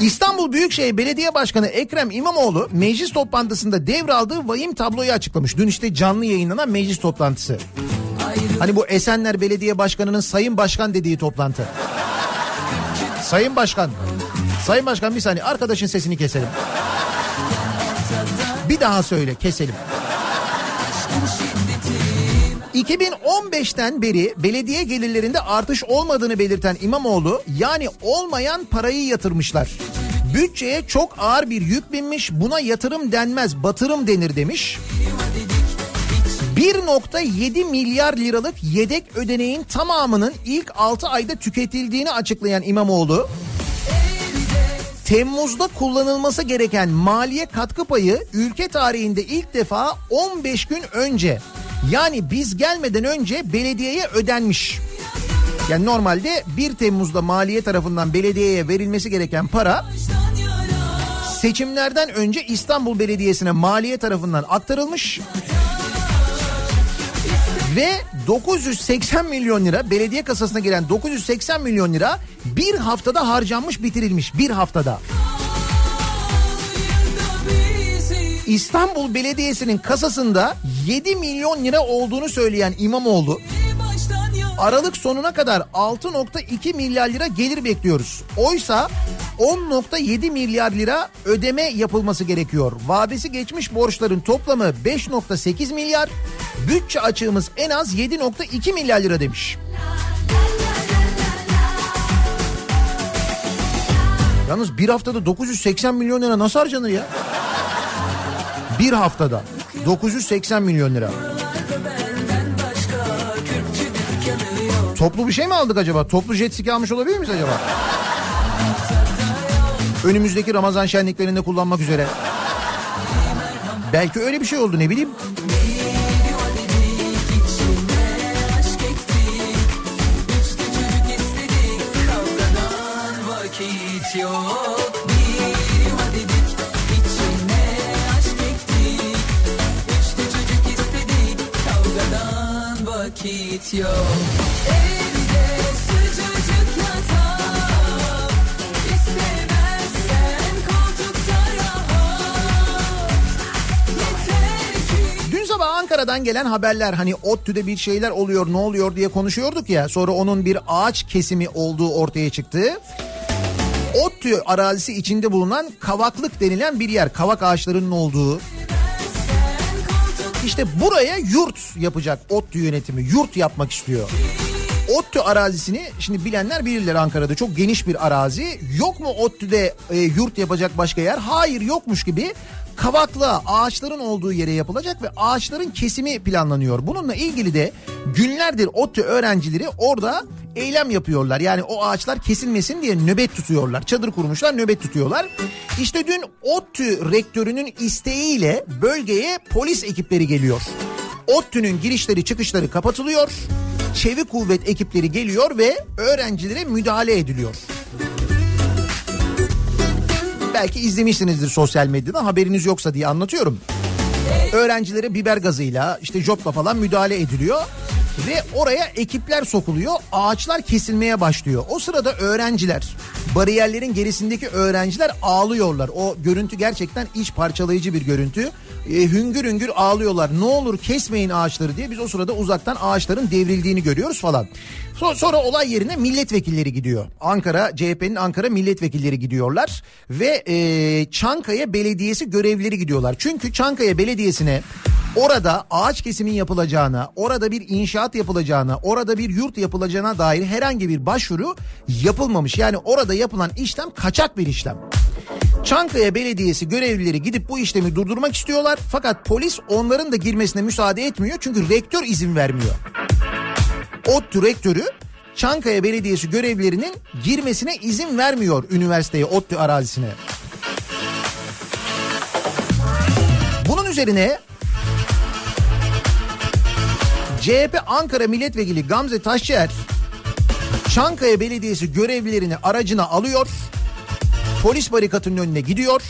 S1: İstanbul Büyükşehir Belediye Başkanı Ekrem İmamoğlu meclis toplantısında devraldığı vahim tabloyu açıklamış. Dün işte canlı yayınlanan meclis toplantısı. Hani bu Esenler Belediye Başkanı'nın Sayın Başkan dediği toplantı. Sayın Başkan. Sayın Başkan bir saniye arkadaşın sesini keselim. Bir daha söyle keselim. 2015'ten beri belediye gelirlerinde artış olmadığını belirten İmamoğlu yani olmayan parayı yatırmışlar. Bütçeye çok ağır bir yük binmiş buna yatırım denmez batırım denir demiş. 1.7 milyar liralık yedek ödeneğin tamamının ilk 6 ayda tüketildiğini açıklayan İmamoğlu Temmuz'da kullanılması gereken maliye katkı payı ülke tarihinde ilk defa 15 gün önce yani biz gelmeden önce belediyeye ödenmiş. Yani normalde 1 Temmuz'da maliye tarafından belediyeye verilmesi gereken para seçimlerden önce İstanbul Belediyesi'ne maliye tarafından aktarılmış. Ve 980 milyon lira belediye kasasına giren 980 milyon lira bir haftada harcanmış bitirilmiş bir haftada. İstanbul Belediyesi'nin kasasında 7 milyon lira olduğunu söyleyen İmamoğlu Aralık sonuna kadar 6.2 milyar lira gelir bekliyoruz. Oysa 10.7 milyar lira ödeme yapılması gerekiyor. Vadesi geçmiş borçların toplamı 5.8 milyar, bütçe açığımız en az 7.2 milyar lira demiş. Yalnız bir haftada 980 milyon lira nasıl harcanır ya? Bir haftada 980 milyon lira. Toplu bir şey mi aldık acaba? Toplu jet ski almış olabilir miyiz acaba? Önümüzdeki Ramazan şenliklerinde kullanmak üzere. Belki öyle bir şey oldu ne bileyim.
S2: yok
S1: Ankara'dan gelen haberler hani ODTÜ'de bir şeyler oluyor ne oluyor diye konuşuyorduk ya. Sonra onun bir ağaç kesimi olduğu ortaya çıktı. ODTÜ arazisi içinde bulunan kavaklık denilen bir yer. Kavak ağaçlarının olduğu. İşte buraya yurt yapacak ODTÜ yönetimi. Yurt yapmak istiyor. ODTÜ arazisini şimdi bilenler bilirler Ankara'da çok geniş bir arazi. Yok mu ODTÜ'de e, yurt yapacak başka yer? Hayır yokmuş gibi kavakla ağaçların olduğu yere yapılacak ve ağaçların kesimi planlanıyor. Bununla ilgili de günlerdir ODTÜ öğrencileri orada eylem yapıyorlar. Yani o ağaçlar kesilmesin diye nöbet tutuyorlar. Çadır kurmuşlar nöbet tutuyorlar. İşte dün ODTÜ rektörünün isteğiyle bölgeye polis ekipleri geliyor. ODTÜ'nün girişleri çıkışları kapatılıyor. çevik kuvvet ekipleri geliyor ve öğrencilere müdahale ediliyor. Belki izlemişsinizdir sosyal medyada haberiniz yoksa diye anlatıyorum. Öğrencilere biber gazıyla işte jopla falan müdahale ediliyor. Ve oraya ekipler sokuluyor ağaçlar kesilmeye başlıyor. O sırada öğrenciler bariyerlerin gerisindeki öğrenciler ağlıyorlar. O görüntü gerçekten iç parçalayıcı bir görüntü. E, hüngür hüngür ağlıyorlar ne olur kesmeyin ağaçları diye biz o sırada uzaktan ağaçların devrildiğini görüyoruz falan. So- Sonra olay yerine milletvekilleri gidiyor. Ankara CHP'nin Ankara milletvekilleri gidiyorlar ve e, Çankaya Belediyesi görevlileri gidiyorlar. Çünkü Çankaya Belediyesi'ne orada ağaç kesimin yapılacağına, orada bir inşaat yapılacağına, orada bir yurt yapılacağına dair herhangi bir başvuru yapılmamış. Yani orada yapılan işlem kaçak bir işlem. Çankaya Belediyesi görevlileri gidip bu işlemi durdurmak istiyorlar. Fakat polis onların da girmesine müsaade etmiyor. Çünkü rektör izin vermiyor. ODTÜ rektörü Çankaya Belediyesi görevlilerinin girmesine izin vermiyor üniversiteye, ODTÜ arazisine. Bunun üzerine CHP Ankara Milletvekili Gamze Taşçıer Çankaya Belediyesi görevlilerini aracına alıyor. Polis barikatının önüne gidiyor.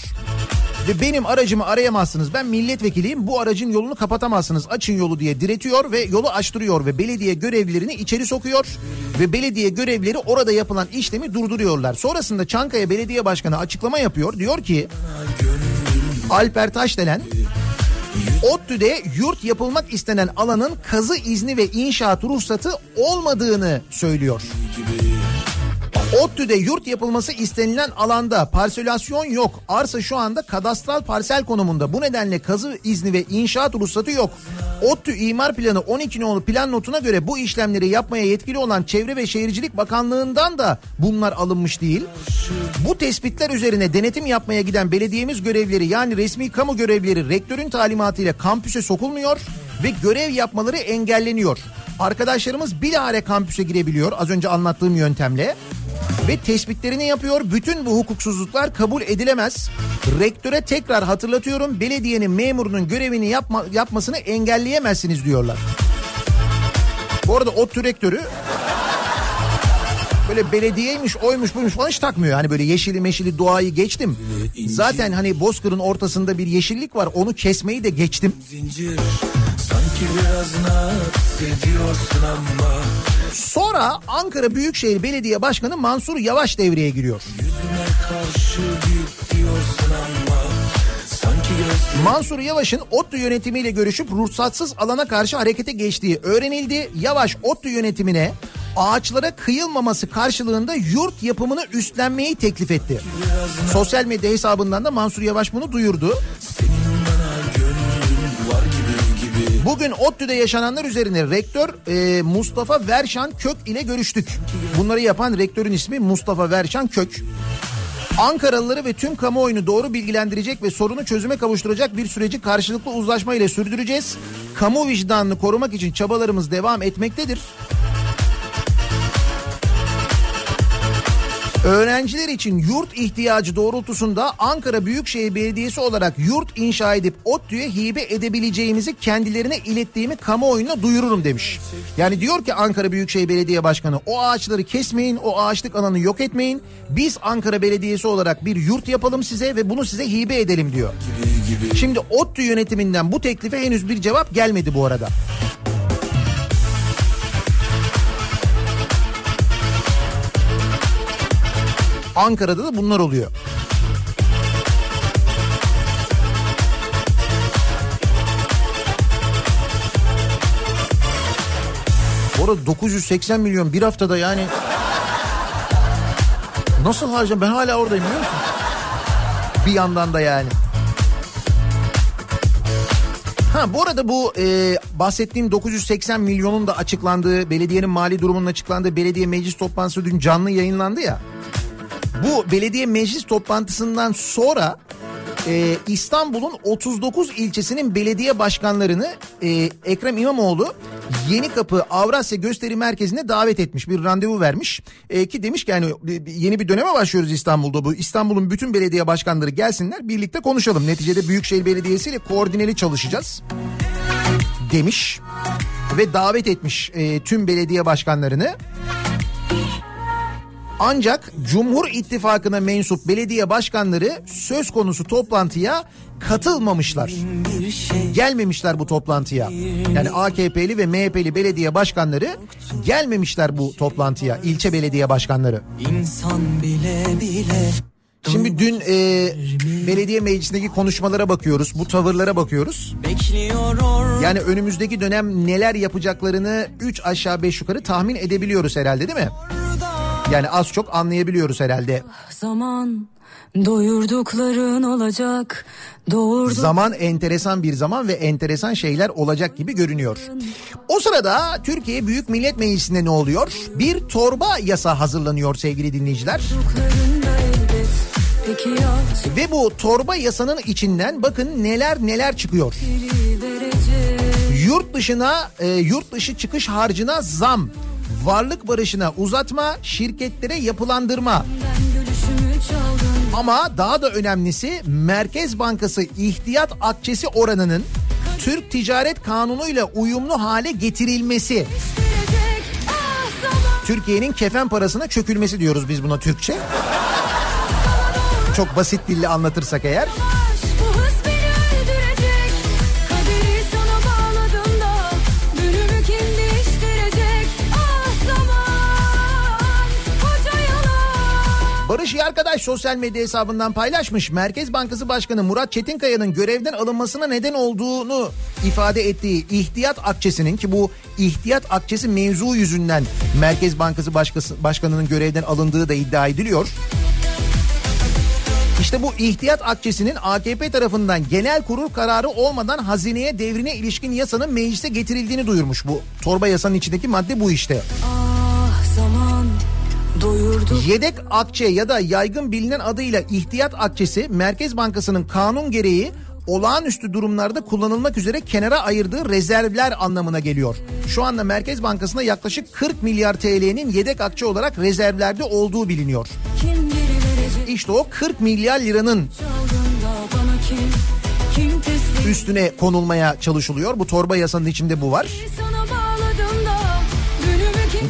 S1: Ve benim aracımı arayamazsınız. Ben milletvekiliyim. Bu aracın yolunu kapatamazsınız. Açın yolu diye diretiyor ve yolu açtırıyor ve belediye görevlilerini içeri sokuyor ve belediye görevlileri orada yapılan işlemi durduruyorlar. Sonrasında Çankaya Belediye Başkanı açıklama yapıyor. Diyor ki Alper Taşdelen ODTÜ'de yurt yapılmak istenen alanın kazı izni ve inşaat ruhsatı olmadığını söylüyor. ODTÜ'de yurt yapılması istenilen alanda parselasyon yok. Arsa şu anda kadastral parsel konumunda. Bu nedenle kazı izni ve inşaat ruhsatı yok. ODTÜ imar planı 12 nolu plan notuna göre bu işlemleri yapmaya yetkili olan Çevre ve Şehircilik Bakanlığı'ndan da bunlar alınmış değil. Bu tespitler üzerine denetim yapmaya giden belediyemiz görevlileri yani resmi kamu görevlileri rektörün talimatıyla kampüse sokulmuyor ve görev yapmaları engelleniyor. Arkadaşlarımız bilahare kampüse girebiliyor az önce anlattığım yöntemle ve tespitlerini yapıyor. Bütün bu hukuksuzluklar kabul edilemez. Rektöre tekrar hatırlatıyorum belediyenin memurunun görevini yapma, yapmasını engelleyemezsiniz diyorlar. Bu arada ODTÜ rektörü böyle belediyeymiş oymuş buymuş falan hiç takmıyor. Hani böyle yeşili meşili doğayı geçtim. Zaten hani Bozkır'ın ortasında bir yeşillik var onu kesmeyi de geçtim.
S2: Zincir
S1: Sonra Ankara Büyükşehir Belediye Başkanı Mansur Yavaş devreye giriyor. Mansur Yavaş'ın ODTÜ yönetimiyle görüşüp ruhsatsız alana karşı harekete geçtiği öğrenildi. Yavaş ODTÜ yönetimine ağaçlara kıyılmaması karşılığında yurt yapımını üstlenmeyi teklif etti. Sosyal medya hesabından da Mansur Yavaş bunu duyurdu.
S2: senin
S1: Bugün ODTÜ'de yaşananlar üzerine rektör e, Mustafa Verşan Kök ile görüştük. Bunları yapan rektörün ismi Mustafa Verşan Kök. Ankaralıları ve tüm kamuoyunu doğru bilgilendirecek ve sorunu çözüme kavuşturacak bir süreci karşılıklı uzlaşma ile sürdüreceğiz. Kamu vicdanını korumak için çabalarımız devam etmektedir. Öğrenciler için yurt ihtiyacı doğrultusunda Ankara Büyükşehir Belediyesi olarak yurt inşa edip ODTÜ'ye hibe edebileceğimizi kendilerine ilettiğimi kamuoyuna duyururum demiş. Yani diyor ki Ankara Büyükşehir Belediye Başkanı o ağaçları kesmeyin, o ağaçlık alanı yok etmeyin. Biz Ankara Belediyesi olarak bir yurt yapalım size ve bunu size hibe edelim diyor. Şimdi ODTÜ yönetiminden bu teklife henüz bir cevap gelmedi bu arada. Ankara'da da bunlar oluyor. Bu arada 980 milyon bir haftada yani nasıl harcam ben hala oradayım biliyor musun? Bir yandan da yani. Ha bu arada bu e, bahsettiğim 980 milyonun da açıklandığı belediyenin mali durumunun açıklandığı belediye meclis toplantısı dün canlı yayınlandı ya. Bu belediye meclis toplantısından sonra e, İstanbul'un 39 ilçesinin belediye başkanlarını e, Ekrem İmamoğlu Yeni Kapı Avrasya Gösteri Merkezi'ne davet etmiş. Bir randevu vermiş. E, ki demiş ki yani e, yeni bir döneme başlıyoruz İstanbul'da bu. İstanbul'un bütün belediye başkanları gelsinler birlikte konuşalım. Neticede Büyükşehir Belediyesi ile koordineli çalışacağız demiş. ve davet etmiş e, tüm belediye başkanlarını. Ancak Cumhur İttifakı'na mensup belediye başkanları söz konusu toplantıya katılmamışlar. Gelmemişler bu toplantıya. Yani AKP'li ve MHP'li belediye başkanları gelmemişler bu toplantıya. ilçe belediye başkanları. Şimdi dün e, belediye meclisindeki konuşmalara bakıyoruz. Bu tavırlara bakıyoruz. Yani önümüzdeki dönem neler yapacaklarını 3 aşağı 5 yukarı tahmin edebiliyoruz herhalde değil mi? Yani az çok anlayabiliyoruz herhalde.
S8: Zaman doyurdukların olacak. Doğurdu.
S1: Zaman enteresan bir zaman ve enteresan şeyler olacak gibi görünüyor. O sırada Türkiye Büyük Millet Meclisi'nde ne oluyor? Bir torba yasa hazırlanıyor sevgili dinleyiciler. Ve bu torba yasanın içinden bakın neler neler çıkıyor. Yurt dışına, e, yurt dışı çıkış harcına zam, varlık barışına uzatma, şirketlere yapılandırma. Ama daha da önemlisi Merkez Bankası ihtiyat akçesi oranının Türk Ticaret Kanunu'yla uyumlu hale getirilmesi.
S8: Zaman
S1: Türkiye'nin kefen parasına çökülmesi diyoruz biz buna Türkçe. Çok basit dille anlatırsak eğer.
S8: Yavaş,
S1: Barış Yarkadaş sosyal medya hesabından paylaşmış. Merkez Bankası Başkanı Murat Çetinkaya'nın görevden alınmasına neden olduğunu ifade ettiği ihtiyat akçesinin ki bu ihtiyat akçesi mevzu yüzünden Merkez Bankası Başkası, Başkanı'nın görevden alındığı da iddia ediliyor. İşte bu ihtiyat akçesinin AKP tarafından genel kurul kararı olmadan hazineye devrine ilişkin yasanın meclise getirildiğini duyurmuş bu. Torba yasanın içindeki madde bu işte.
S8: Zaman doyurdu.
S1: Yedek akçe ya da yaygın bilinen adıyla ihtiyat akçesi Merkez Bankası'nın kanun gereği olağanüstü durumlarda kullanılmak üzere kenara ayırdığı rezervler anlamına geliyor. Şu anda Merkez Bankası'nda yaklaşık 40 milyar TL'nin yedek akçe olarak rezervlerde olduğu biliniyor. İşte o 40 milyar liranın
S8: kim? Kim
S1: üstüne konulmaya çalışılıyor. Bu torba yasanın içinde bu var.
S8: Sana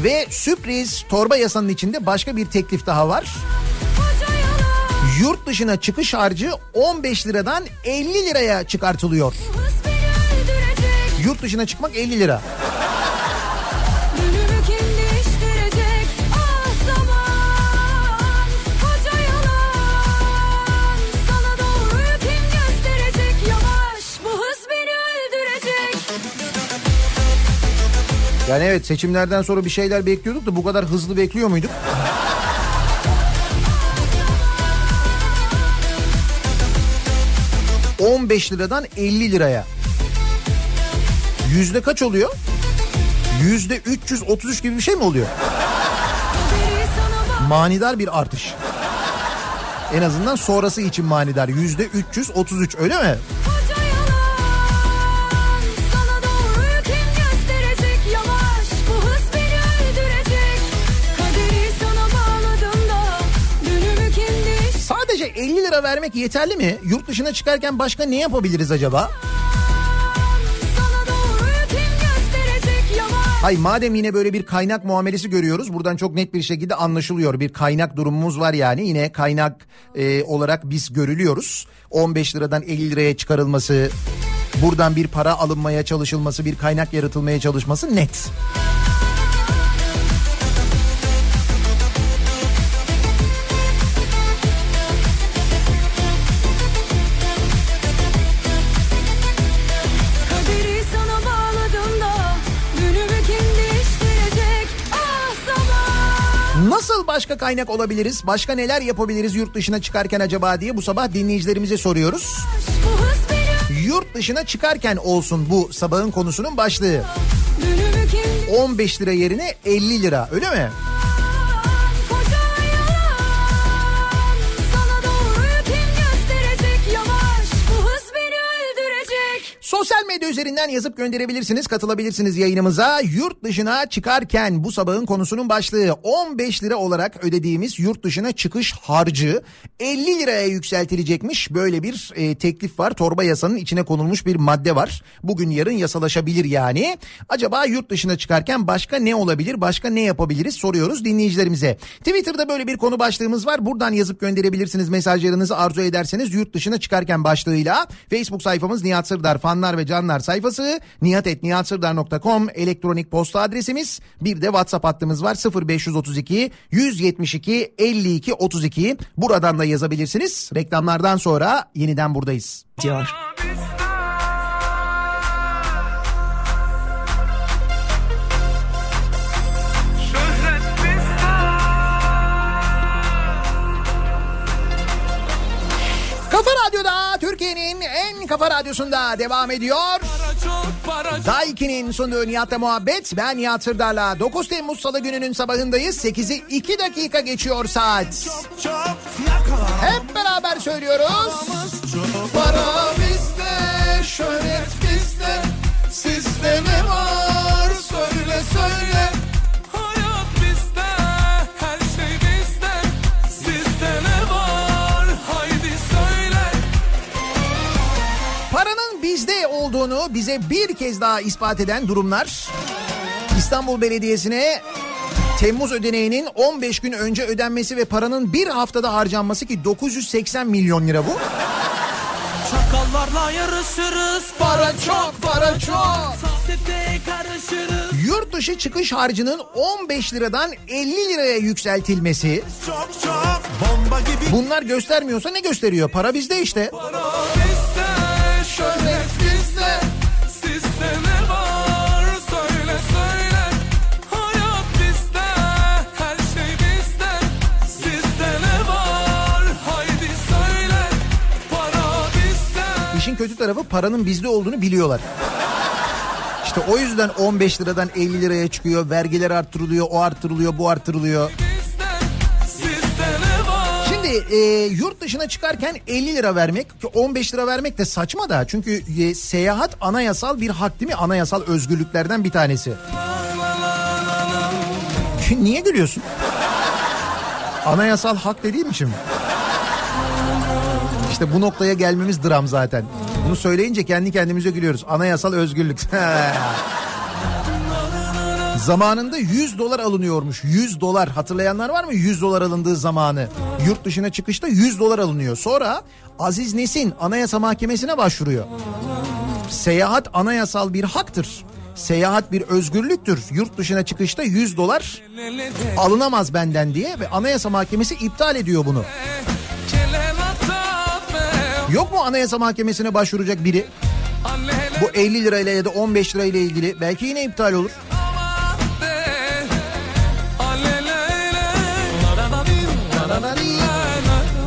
S1: Ve sürpriz torba yasanın içinde başka bir teklif daha var. Yurt dışına çıkış harcı 15 liradan 50 liraya çıkartılıyor. Yurt dışına çıkmak 50 lira. Yani evet seçimlerden sonra bir şeyler bekliyorduk da bu kadar hızlı bekliyor muyduk? ...15 liradan 50 liraya. Yüzde kaç oluyor? Yüzde 333 gibi bir şey mi oluyor? Manidar bir artış. En azından sonrası için manidar. Yüzde 333 öyle mi? 50 lira vermek yeterli mi? Yurt dışına çıkarken başka ne yapabiliriz acaba? Hay madem yine böyle bir kaynak muamelesi görüyoruz buradan çok net bir şekilde anlaşılıyor. Bir kaynak durumumuz var yani yine kaynak e, olarak biz görülüyoruz. 15 liradan 50 liraya çıkarılması, buradan bir para alınmaya çalışılması, bir kaynak yaratılmaya çalışması net.
S8: Kaderi
S1: başka kaynak olabiliriz? Başka neler yapabiliriz yurt dışına çıkarken acaba diye bu sabah dinleyicilerimize soruyoruz. Yurt dışına çıkarken olsun bu sabahın konusunun başlığı.
S8: günümü kim
S1: 15 lira yerine 50 lira öyle mi? Sosyal medya üzerinden yazıp gönderebilirsiniz, katılabilirsiniz yayınımıza. Yurt dışına çıkarken bu sabahın konusunun başlığı 15 lira olarak ödediğimiz yurt dışına çıkış harcı 50 liraya yükseltilecekmiş. Böyle bir e, teklif var. Torba yasanın içine konulmuş bir madde var. Bugün yarın yasalaşabilir yani. Acaba yurt dışına çıkarken başka ne olabilir, başka ne yapabiliriz soruyoruz dinleyicilerimize. Twitter'da böyle bir konu başlığımız var. Buradan yazıp gönderebilirsiniz mesajlarınızı arzu ederseniz yurt dışına çıkarken başlığıyla. Facebook sayfamız Nihat Sırdar fanlar ve canlar sayfası nihatetnihatsırdar.com elektronik posta adresimiz. Bir de WhatsApp hattımız var 0532 172 52 32. Buradan da yazabilirsiniz. Reklamlardan sonra yeniden buradayız.
S9: Diyor.
S1: Kafa Radyo'da Türkiye'nin en kafa radyosunda devam ediyor. Daiki'nin sunduğu Nihat'la muhabbet. Ben Nihat Sırdar'la 9 Temmuz Salı gününün sabahındayız. 8'i 2 dakika geçiyor saat. Hep beraber söylüyoruz. Para bizde, şöhret bizde. Sizde ne var? Söyle söyle. Olduğunu bize bir kez daha ispat eden durumlar. İstanbul Belediyesi'ne Temmuz ödeneğinin 15 gün önce ödenmesi ve paranın bir haftada harcanması ki 980 milyon lira bu.
S2: Çakallarla yarışırız.
S1: Para çok, para çok. Yurt dışı çıkış harcının 15 liradan 50 liraya yükseltilmesi.
S2: Çok çok.
S1: Bunlar göstermiyorsa ne gösteriyor? Para bizde işte.
S2: Para bizde,
S1: İşin kötü tarafı paranın bizde olduğunu biliyorlar. İşte o yüzden 15 liradan 50 liraya çıkıyor. Vergiler arttırılıyor, o arttırılıyor, bu arttırılıyor. Şimdi e, yurt dışına çıkarken 50 lira vermek ki 15 lira vermek de saçma da çünkü e, seyahat anayasal bir hak değil mi? Anayasal özgürlüklerden bir tanesi. Niye gülüyorsun? Anayasal hak dediğim için mi? İşte bu noktaya gelmemiz dram zaten. Bunu söyleyince kendi kendimize gülüyoruz. Anayasal özgürlük. Zamanında 100 dolar alınıyormuş. 100 dolar. Hatırlayanlar var mı? 100 dolar alındığı zamanı. Yurt dışına çıkışta 100 dolar alınıyor. Sonra Aziz Nesin Anayasa Mahkemesi'ne başvuruyor. Seyahat anayasal bir haktır. Seyahat bir özgürlüktür. Yurt dışına çıkışta 100 dolar alınamaz benden diye ve Anayasa Mahkemesi iptal ediyor bunu. Yok mu Anayasa Mahkemesi'ne başvuracak biri? Bu 50 lirayla ya da 15 lirayla ilgili belki yine iptal olur.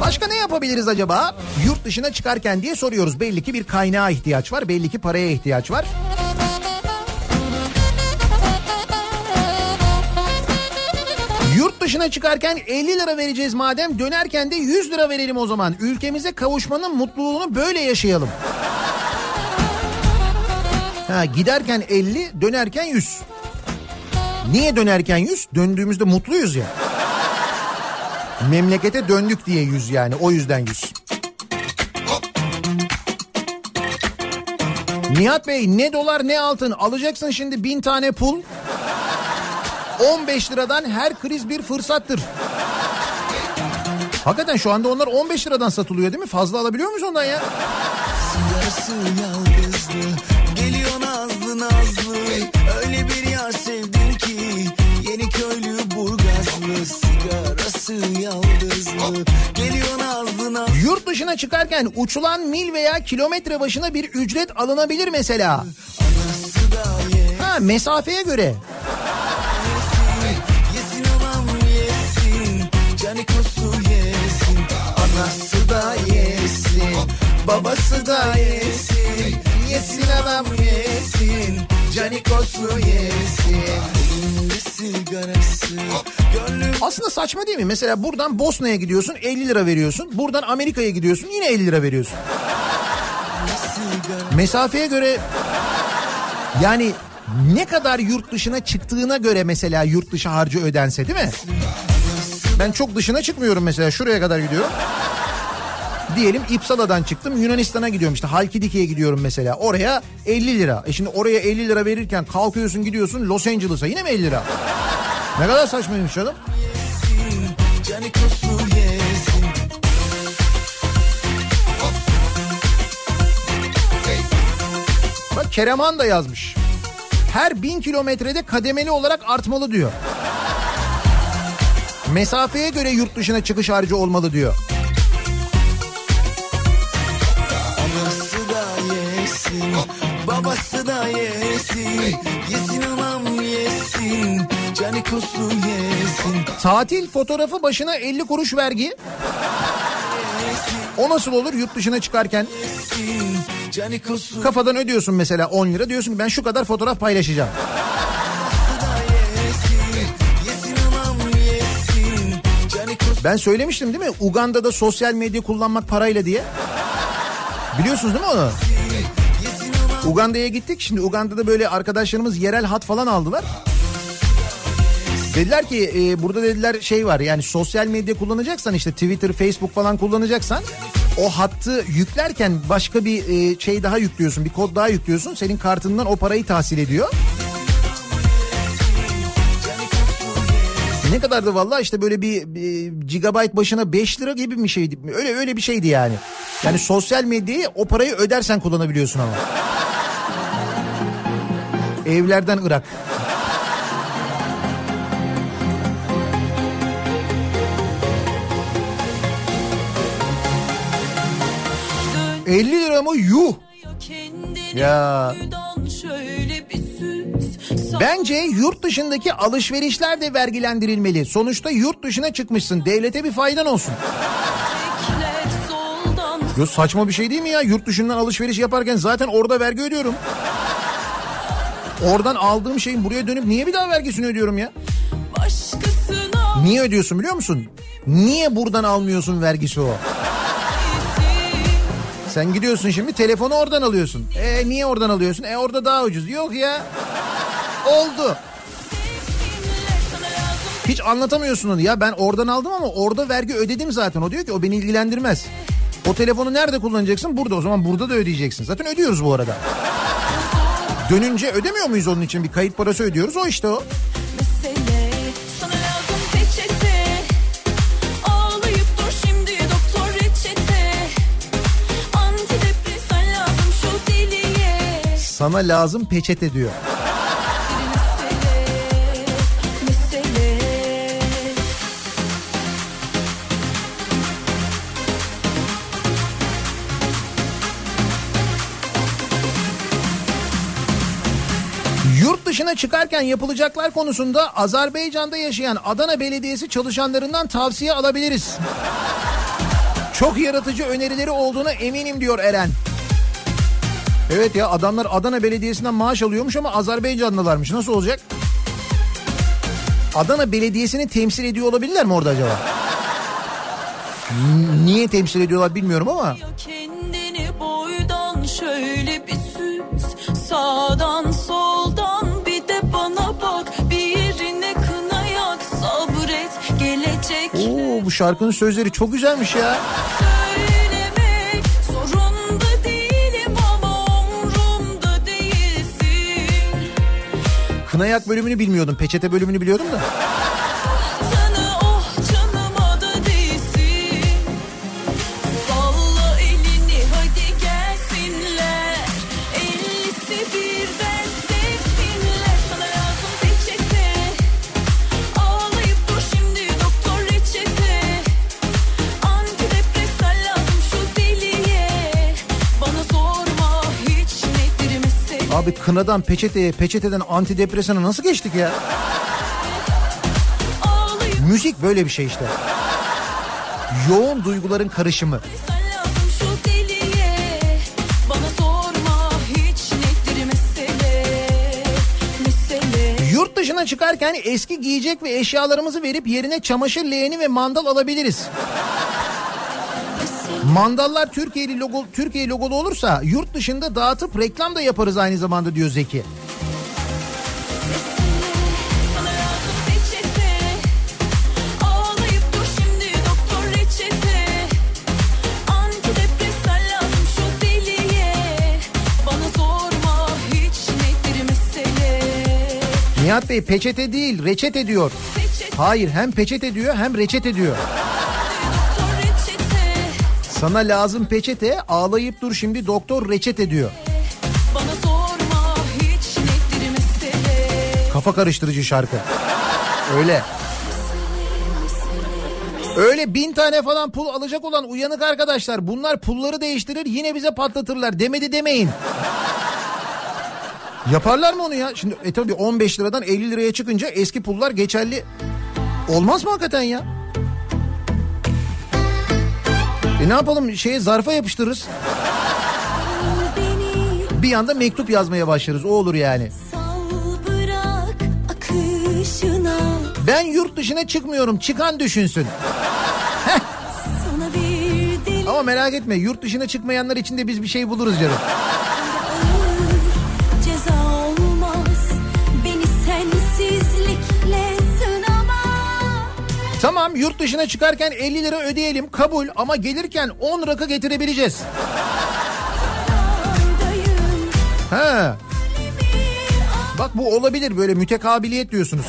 S1: Başka ne yapabiliriz acaba? Yurt dışına çıkarken diye soruyoruz. Belli ki bir kaynağa ihtiyaç var. Belli ki paraya ihtiyaç var. Dışına çıkarken 50 lira vereceğiz madem dönerken de 100 lira verelim o zaman. Ülkemize kavuşmanın mutluluğunu böyle yaşayalım. Ha, giderken 50 dönerken 100. Niye dönerken 100? Döndüğümüzde mutluyuz ya. Memlekete döndük diye 100 yani o yüzden 100. Nihat Bey ne dolar ne altın alacaksın şimdi bin tane pul. 15 liradan her kriz bir fırsattır. Hakikaten şu anda onlar 15 liradan satılıyor değil mi? Fazla alabiliyor muyuz ondan ya?
S10: Yarısı yalnızlı Geliyor nazlı nazlı Öyle bir yar sevdim ki Yeni köylü burgazlı Sigarası yaldızlı Geliyor nazlı nazlı
S1: Yurt dışına çıkarken uçulan mil veya kilometre başına bir ücret alınabilir mesela. Ha mesafeye göre.
S10: Anası da yesin Babası da yesin Yesin anam yesin Canikosu yesin sigarası Gönlüm
S1: Aslında saçma değil mi? Mesela buradan Bosna'ya gidiyorsun 50 lira veriyorsun. Buradan Amerika'ya gidiyorsun yine 50 lira veriyorsun. Mesafeye göre yani ne kadar yurt dışına çıktığına göre mesela yurt dışı harcı ödense değil mi? Ben çok dışına çıkmıyorum mesela şuraya kadar gidiyorum. Diyelim İpsala'dan çıktım Yunanistan'a gidiyorum işte Halkidiki'ye gidiyorum mesela. Oraya 50 lira. E şimdi oraya 50 lira verirken kalkıyorsun gidiyorsun Los Angeles'a yine mi 50 lira? Ne kadar saçmaymış canım. Bak Kereman da yazmış. Her bin kilometrede kademeli olarak artmalı diyor. Mesafeye göre yurt dışına çıkış harcı olmalı diyor.
S10: Anası da yesin Babası da yesin Yesin anam yesin Canikosu yesin
S1: Tatil fotoğrafı başına 50 kuruş vergi. O nasıl olur yurt dışına çıkarken? Kafadan ödüyorsun mesela 10 lira diyorsun ki ben şu kadar fotoğraf paylaşacağım. Ben söylemiştim değil mi? Uganda'da sosyal medya kullanmak parayla diye. Biliyorsunuz değil mi onu? Uganda'ya gittik. Şimdi Uganda'da böyle arkadaşlarımız yerel hat falan aldılar. Dediler ki e, burada dediler şey var yani sosyal medya kullanacaksan işte Twitter, Facebook falan kullanacaksan o hattı yüklerken başka bir e, şey daha yüklüyorsun, bir kod daha yüklüyorsun. Senin kartından o parayı tahsil ediyor. Ne kadardı valla işte böyle bir, bir gigabyte başına 5 lira gibi bir şeydi. Öyle öyle bir şeydi yani. Yani sosyal medyayı o parayı ödersen kullanabiliyorsun ama. Evlerden Irak.
S8: Dön
S1: 50 lira mı? Yuh. Ya. Bence yurt dışındaki alışverişler de vergilendirilmeli. Sonuçta yurt dışına çıkmışsın. Devlete bir faydan olsun. Yo saçma bir şey değil mi ya? Yurt dışından alışveriş yaparken zaten orada vergi ödüyorum. Oradan aldığım şeyin buraya dönüp niye bir daha vergisini ödüyorum ya?
S8: başkasına
S1: Niye ödüyorsun biliyor musun? Niye buradan almıyorsun vergisi o? Sen gidiyorsun şimdi telefonu oradan alıyorsun. E niye oradan alıyorsun? E orada daha ucuz. Yok ya. Oldu. Hiç anlatamıyorsun onu ya ben oradan aldım ama orada vergi ödedim zaten. O diyor ki o beni ilgilendirmez. O telefonu nerede kullanacaksın? Burada o zaman burada da ödeyeceksin. Zaten ödüyoruz bu arada. Dönünce ödemiyor muyuz onun için bir kayıt parası ödüyoruz o işte o.
S8: Sana lazım peçete Ağlayıp
S1: dışına çıkarken yapılacaklar konusunda Azerbaycan'da yaşayan Adana Belediyesi çalışanlarından tavsiye alabiliriz. Çok yaratıcı önerileri olduğuna eminim diyor Eren. Evet ya adamlar Adana Belediyesi'nden maaş alıyormuş ama Azerbaycanlılarmış. Nasıl olacak? Adana Belediyesi'ni temsil ediyor olabilirler mi orada acaba? Niye temsil ediyorlar bilmiyorum ama.
S8: Ya
S1: bu şarkının sözleri çok güzelmiş ya. Kınayak bölümünü bilmiyordum. Peçete bölümünü biliyordum da. Abi kınadan peçeteye, peçeteden antidepresana nasıl geçtik ya? Müzik böyle bir şey işte. Yoğun duyguların karışımı. Yurt dışına çıkarken eski giyecek ve eşyalarımızı verip yerine çamaşır leğeni ve mandal alabiliriz. Mandallar Türkiye'li logo Türkiye logolu olursa yurt dışında dağıtıp reklam da yaparız aynı zamanda diyor Zeki. Nihat Bey peçete değil reçete diyor. Hayır hem peçete diyor hem reçete diyor. Sana lazım peçete ağlayıp dur şimdi doktor reçete diyor.
S8: Bana sorma
S1: Kafa karıştırıcı şarkı. Öyle. Öyle bin tane falan pul alacak olan uyanık arkadaşlar bunlar pulları değiştirir yine bize patlatırlar demedi demeyin. Yaparlar mı onu ya? Şimdi e tabii 15 liradan 50 liraya çıkınca eski pullar geçerli. Olmaz mı hakikaten ya? E ne yapalım şeye zarfa yapıştırırız. Bir anda mektup yazmaya başlarız o olur yani. Ben yurt dışına çıkmıyorum çıkan düşünsün. Ama merak etme yurt dışına çıkmayanlar için de biz bir şey buluruz canım. Tamam yurt dışına çıkarken 50 lira ödeyelim kabul ama gelirken 10 rakı getirebileceğiz. Ha. Bak bu olabilir böyle mütekabiliyet diyorsunuz.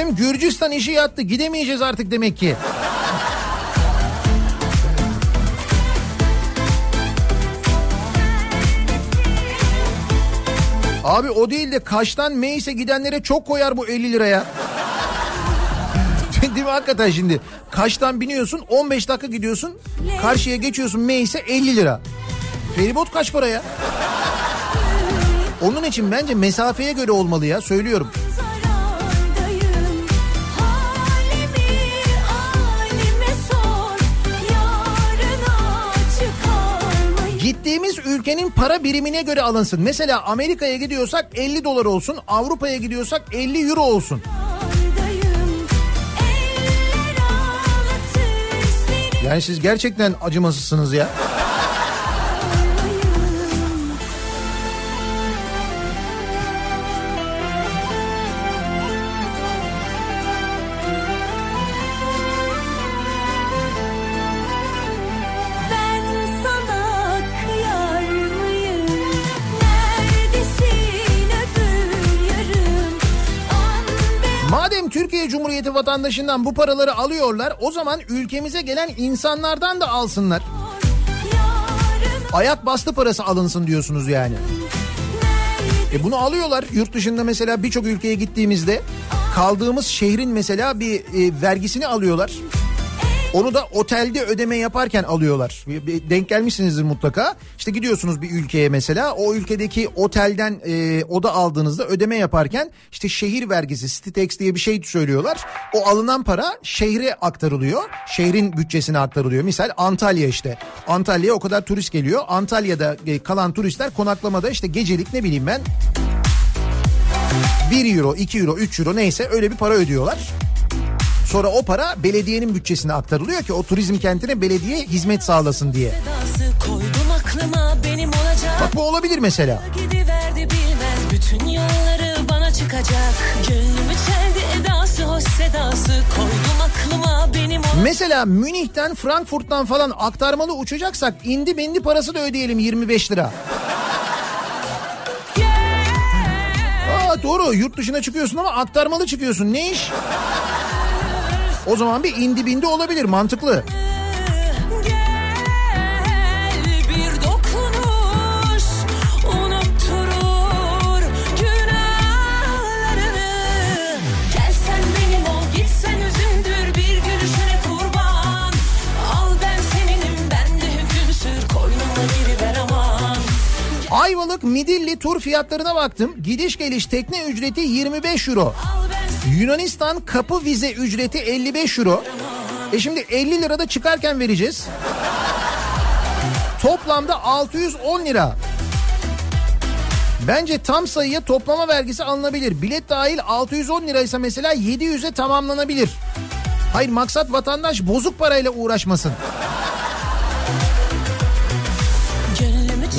S1: Bizim Gürcistan işi yattı gidemeyeceğiz artık demek ki. Abi o değil de Kaş'tan Meis'e gidenlere çok koyar bu 50 liraya. değil mi hakikaten şimdi? Kaş'tan biniyorsun 15 dakika gidiyorsun. Karşıya geçiyorsun Meis'e 50 lira. Feribot kaç para ya? Onun için bence mesafeye göre olmalı ya söylüyorum. Gittiğimiz ülkenin para birimine göre alınsın. Mesela Amerika'ya gidiyorsak 50 dolar olsun, Avrupa'ya gidiyorsak 50 euro olsun. Yani siz gerçekten acımasızsınız ya. Madem Türkiye Cumhuriyeti vatandaşından bu paraları alıyorlar, o zaman ülkemize gelen insanlardan da alsınlar. Ayak bastı parası alınsın diyorsunuz yani. E bunu alıyorlar. Yurt dışında mesela birçok ülkeye gittiğimizde kaldığımız şehrin mesela bir e, vergisini alıyorlar. Onu da otelde ödeme yaparken alıyorlar. Denk gelmişsinizdir mutlaka. İşte gidiyorsunuz bir ülkeye mesela. O ülkedeki otelden e, oda aldığınızda ödeme yaparken işte şehir vergisi, tax diye bir şey söylüyorlar. O alınan para şehre aktarılıyor. Şehrin bütçesine aktarılıyor. Misal Antalya işte. Antalya'ya o kadar turist geliyor. Antalya'da e, kalan turistler konaklamada işte gecelik ne bileyim ben 1 euro, 2 euro, 3 euro neyse öyle bir para ödüyorlar. Sonra o para belediyenin bütçesine aktarılıyor ki o turizm kentine belediye hizmet sağlasın diye.
S9: Aklıma.
S1: Bak bu olabilir mesela.
S9: Gidiverdi bilmez bütün yolları bana çıkacak. Gönlümü çeldi edası hoş sedası koydum aklıma benim olacak.
S1: Mesela Münih'ten Frankfurt'tan falan aktarmalı uçacaksak indi bindi parası da ödeyelim 25 lira. Aa doğru yurt dışına çıkıyorsun ama aktarmalı çıkıyorsun ne iş? O zaman bir indi bindi olabilir mantıklı. Ayvalık Midilli tur fiyatlarına baktım. Gidiş geliş tekne ücreti 25 euro. Yunanistan kapı vize ücreti 55 euro. E şimdi 50 lirada çıkarken vereceğiz. Toplamda 610 lira. Bence tam sayıya toplama vergisi alınabilir. Bilet dahil 610 liraysa mesela 700'e tamamlanabilir. Hayır maksat vatandaş bozuk parayla uğraşmasın.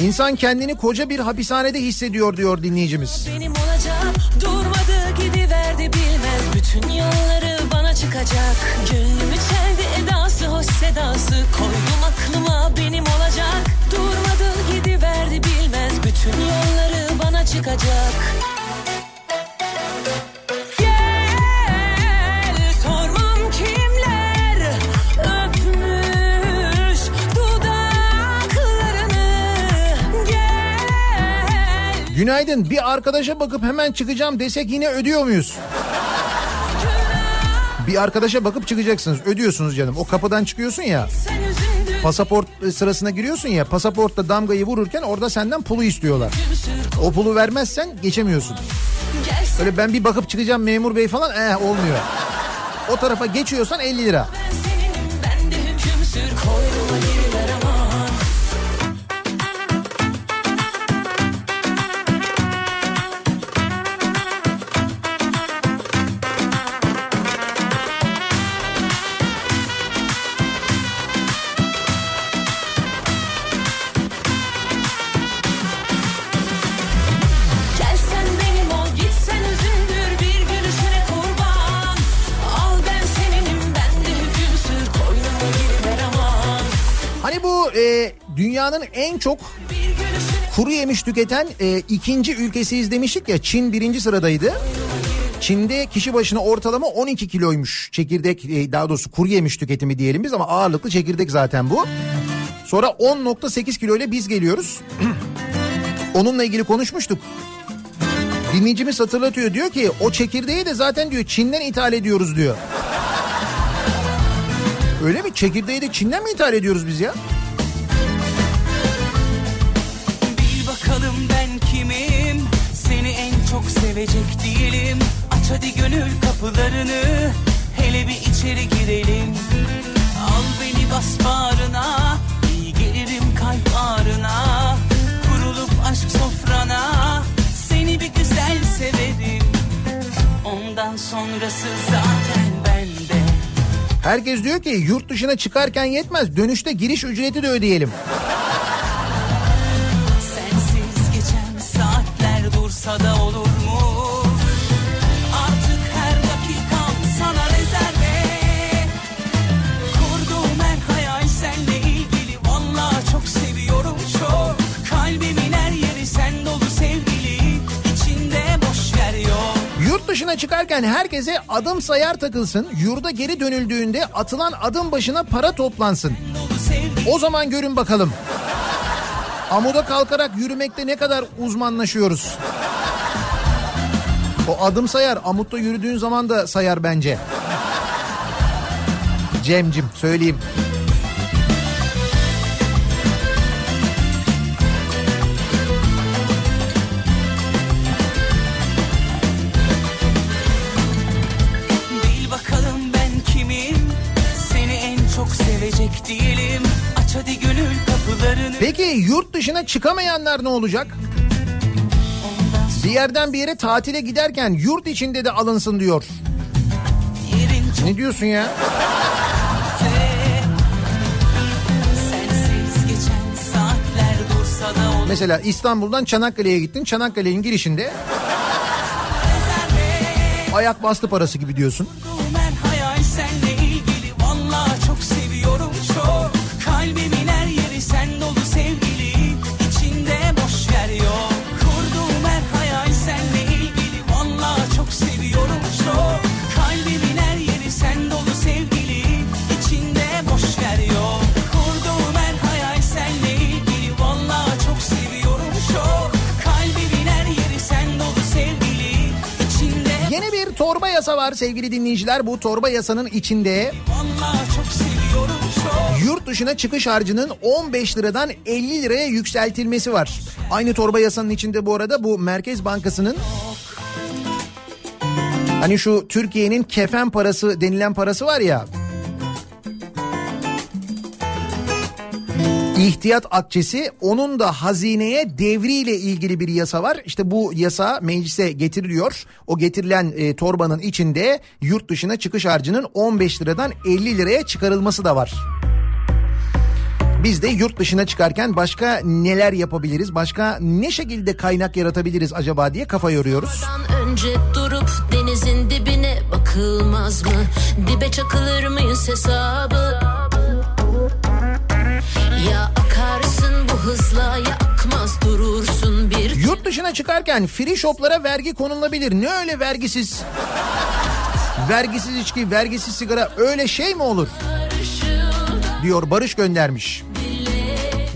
S1: İnsan kendini koca bir hapishanede hissediyor diyor dinleyicimiz.
S11: Benim olacak durmadı gidiverdi bilmez. Bütün yolları bana çıkacak. Gönlümü çeldi edası hoş sedası. Koydum aklıma benim olacak. Durmadı gidiverdi bilmez. Bütün yolları bana çıkacak
S1: Günaydın bir arkadaşa bakıp hemen çıkacağım desek yine ödüyor muyuz? Bir arkadaşa bakıp çıkacaksınız. Ödüyorsunuz canım. O kapıdan çıkıyorsun ya. Pasaport sırasına giriyorsun ya. Pasaportta damgayı vururken orada senden pulu istiyorlar. O pulu vermezsen geçemiyorsun. Öyle ben bir bakıp çıkacağım memur bey falan eh olmuyor. O tarafa geçiyorsan 50 lira. Dünyanın en çok kuru yemiş tüketen e, ikinci ülkesiyiz demiştik ya Çin birinci sıradaydı. Çin'de kişi başına ortalama 12 kiloymuş çekirdek e, daha doğrusu kuru yemiş tüketimi diyelim biz ama ağırlıklı çekirdek zaten bu. Sonra 10.8 kilo ile biz geliyoruz. Onunla ilgili konuşmuştuk. Dinleyicimiz hatırlatıyor diyor ki o çekirdeği de zaten diyor Çin'den ithal ediyoruz diyor. Öyle mi? Çekirdeği de Çin'den mi ithal ediyoruz biz ya?
S8: Bakalım ben kimim? Seni en çok sevecek değilim. Aç hadi gönül kapılarını Hele bir içeri girelim. Al beni bas bağrına İyi gelirim kalp ağrına. Kurulup aşk sofrana Seni bir güzel severim. Ondan sonrası zaten bende.
S1: Herkes diyor ki yurt dışına çıkarken yetmez. Dönüşte giriş ücreti de ödeyelim.
S8: Saatler dursa da olur mu? Artık her dakikam sana rezerve Kurduğum her hayal seninle ilgili Vallahi çok seviyorum çok Kalbimin her yeri sen dolu sevgili İçinde boş yer yok
S1: Yurt dışına çıkarken herkese adım sayar takılsın. Yurda geri dönüldüğünde atılan adım başına para toplansın. O zaman görün bakalım. Amuda kalkarak yürümekte ne kadar uzmanlaşıyoruz. O adım sayar. Amutta yürüdüğün zaman da sayar bence. Cemcim söyleyeyim. Peki yurt dışına çıkamayanlar ne olacak? Bir yerden bir yere tatile giderken yurt içinde de alınsın diyor. Ne diyorsun ya? Mesela İstanbul'dan Çanakkale'ye gittin. Çanakkale'nin girişinde ayak bastı parası gibi diyorsun. Var sevgili dinleyiciler. Bu torba yasanın içinde yurt dışına çıkış harcının 15 liradan 50 liraya yükseltilmesi var. Aynı torba yasanın içinde bu arada bu Merkez Bankası'nın Hani şu Türkiye'nin kefen parası denilen parası var ya. İhtiyat akçesi onun da hazineye devriyle ilgili bir yasa var. İşte bu yasa meclise getiriliyor. O getirilen e, torbanın içinde yurt dışına çıkış harcının 15 liradan 50 liraya çıkarılması da var. Biz de yurt dışına çıkarken başka neler yapabiliriz? Başka ne şekilde kaynak yaratabiliriz acaba diye kafa yoruyoruz.
S9: Önce durup denizin dibine bakılmaz mı? Dibe çakılır mıyız hesabı?
S1: Yurt dışına çıkarken free shoplara vergi konulabilir. Ne öyle vergisiz? Vergisiz içki, vergisiz sigara öyle şey mi olur? Diyor Barış göndermiş.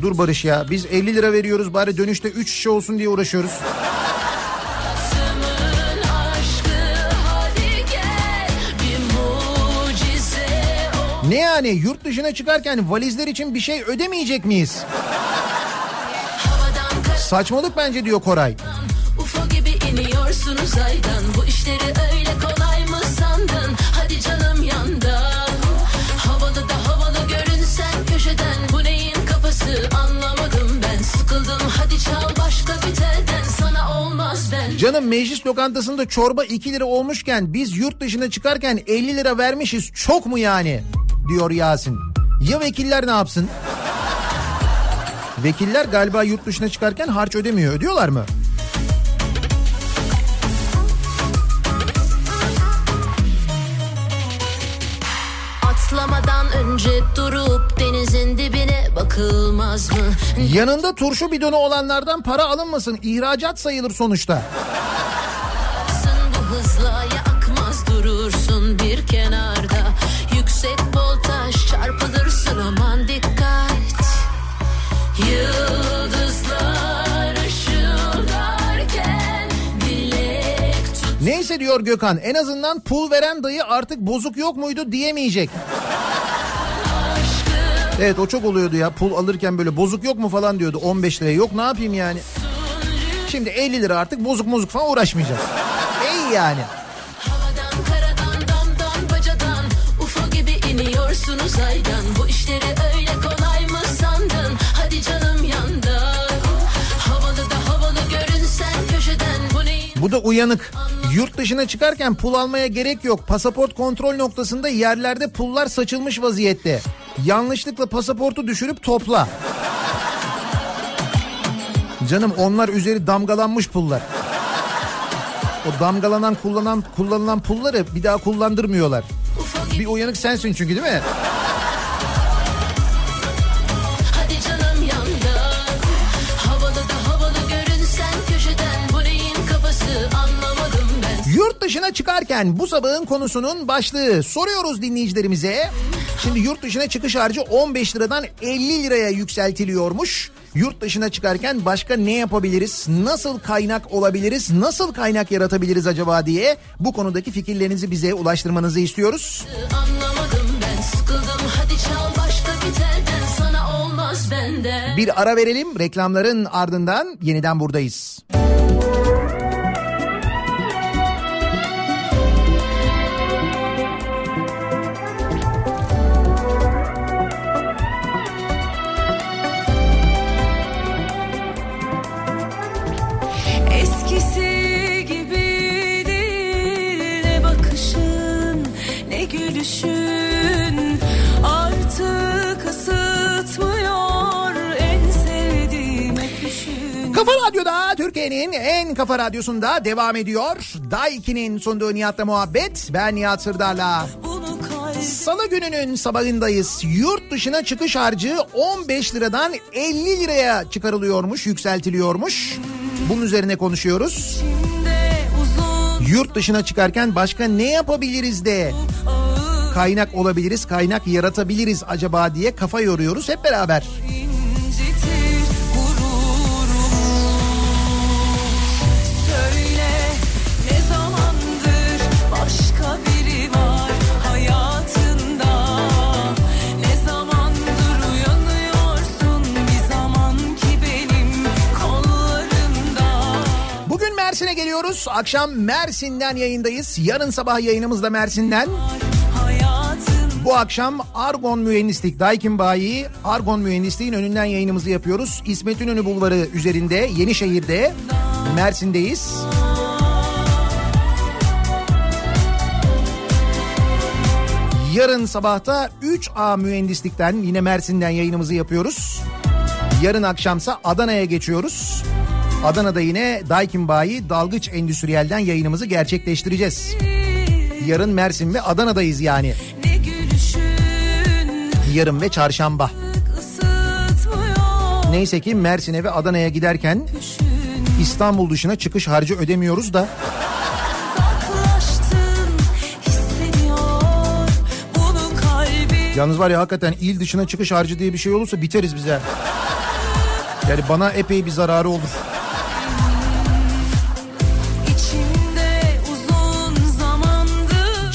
S1: Dur Barış ya biz 50 lira veriyoruz bari dönüşte 3 şişe olsun diye uğraşıyoruz. Ne yani? Yurt dışına çıkarken valizler için bir şey ödemeyecek miyiz? Saçmalık bence diyor Koray.
S9: UFO gibi iniyorsun uzaydan Bu işleri öyle kolay mı sandın? Hadi canım yandan. Havalı da havalı görünsen köşeden. Bu neyin kafası anlamadım ben. Sıkıldım hadi çal başka bir telden. Sana olmaz ben.
S1: Canım meclis lokantasında çorba 2 lira olmuşken biz yurt dışına çıkarken 50 lira vermişiz. Çok mu yani? Diyor Yasin. Ya vekiller ne yapsın? Vekiller galiba yurt dışına çıkarken harç ödemiyor. Ödüyorlar mı?
S9: Atlamadan önce durup denizin dibine bakılmaz mı?
S1: Yanında turşu bidonu olanlardan para alınmasın. İhracat sayılır sonuçta. Neyse diyor Gökhan en azından pul veren dayı artık bozuk yok muydu diyemeyecek. Evet o çok oluyordu ya pul alırken böyle bozuk yok mu falan diyordu 15 liraya yok ne yapayım yani. Şimdi 50 lira artık bozuk bozuk falan uğraşmayacağız. İyi yani.
S9: Havadan karadan damdan bacadan UFO gibi iniyorsun uzaydan Bu işleri öyle kolay mı sandın Hadi canım yandan Havalı da havalı görünsen köşeden Bu neyin
S1: Bu da uyanık. Yurt dışına çıkarken pul almaya gerek yok. Pasaport kontrol noktasında yerlerde pullar saçılmış vaziyette. Yanlışlıkla pasaportu düşürüp topla. Canım onlar üzeri damgalanmış pullar. O damgalanan kullanan kullanılan pulları bir daha kullandırmıyorlar. Bir uyanık sensin çünkü değil mi? Dışına çıkarken bu sabahın konusunun başlığı soruyoruz dinleyicilerimize. Şimdi yurt dışına çıkış harcı 15 liradan 50 liraya yükseltiliyormuş. Yurt dışına çıkarken başka ne yapabiliriz? Nasıl kaynak olabiliriz? Nasıl kaynak yaratabiliriz acaba diye bu konudaki fikirlerinizi bize ulaştırmanızı istiyoruz.
S9: Anlamadım ben sıkıldım hadi çal başka bir telden Sana olmaz benden
S1: Bir ara verelim. Reklamların ardından yeniden buradayız.
S8: Eskisi
S1: Kafa Radyo'da Türkiye'nin en kafa radyosunda devam ediyor. Daiki'nin sunduğu Nihat'la muhabbet. Ben Nihat Sırdar'la. Salı gününün sabahındayız. Yurt dışına çıkış harcı 15 liradan 50 liraya çıkarılıyormuş, yükseltiliyormuş. Bunun üzerine konuşuyoruz. Yurt dışına çıkarken başka ne yapabiliriz de kaynak olabiliriz, kaynak yaratabiliriz acaba diye kafa yoruyoruz hep beraber.
S8: incitir
S1: geliyoruz. Akşam Mersin'den yayındayız. Yarın sabah yayınımız da Mersin'den. Bu akşam Argon Mühendislik, Daikin Bayi Argon Mühendisliğin önünden yayınımızı yapıyoruz. İsmet İnönü Bulvarı üzerinde Yenişehir'de Mersin'deyiz. Yarın sabahta 3A Mühendislik'ten yine Mersin'den yayınımızı yapıyoruz. Yarın akşamsa Adana'ya geçiyoruz. Adana'da yine Daikin Bayi Dalgıç Endüstriyel'den yayınımızı gerçekleştireceğiz. Yarın Mersin ve Adana'dayız yani. Yarın ve çarşamba. Neyse ki Mersin'e ve Adana'ya giderken İstanbul dışına çıkış harcı ödemiyoruz da yalnız var ya hakikaten il dışına çıkış harcı diye bir şey olursa biteriz bize. Yani bana epey bir zararı olur.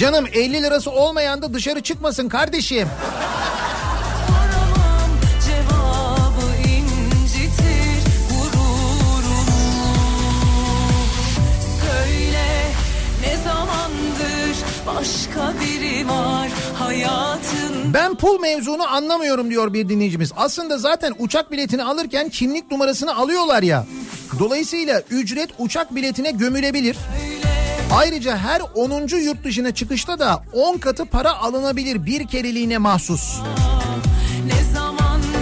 S1: Canım 50 lirası olmayan da dışarı çıkmasın kardeşim.
S9: Başka biri var hayatın
S1: Ben pul mevzunu anlamıyorum diyor bir dinleyicimiz. Aslında zaten uçak biletini alırken kimlik numarasını alıyorlar ya. Dolayısıyla ücret uçak biletine gömülebilir. Ayrıca her 10. yurt dışına çıkışta da 10 katı para alınabilir bir kereliğine mahsus.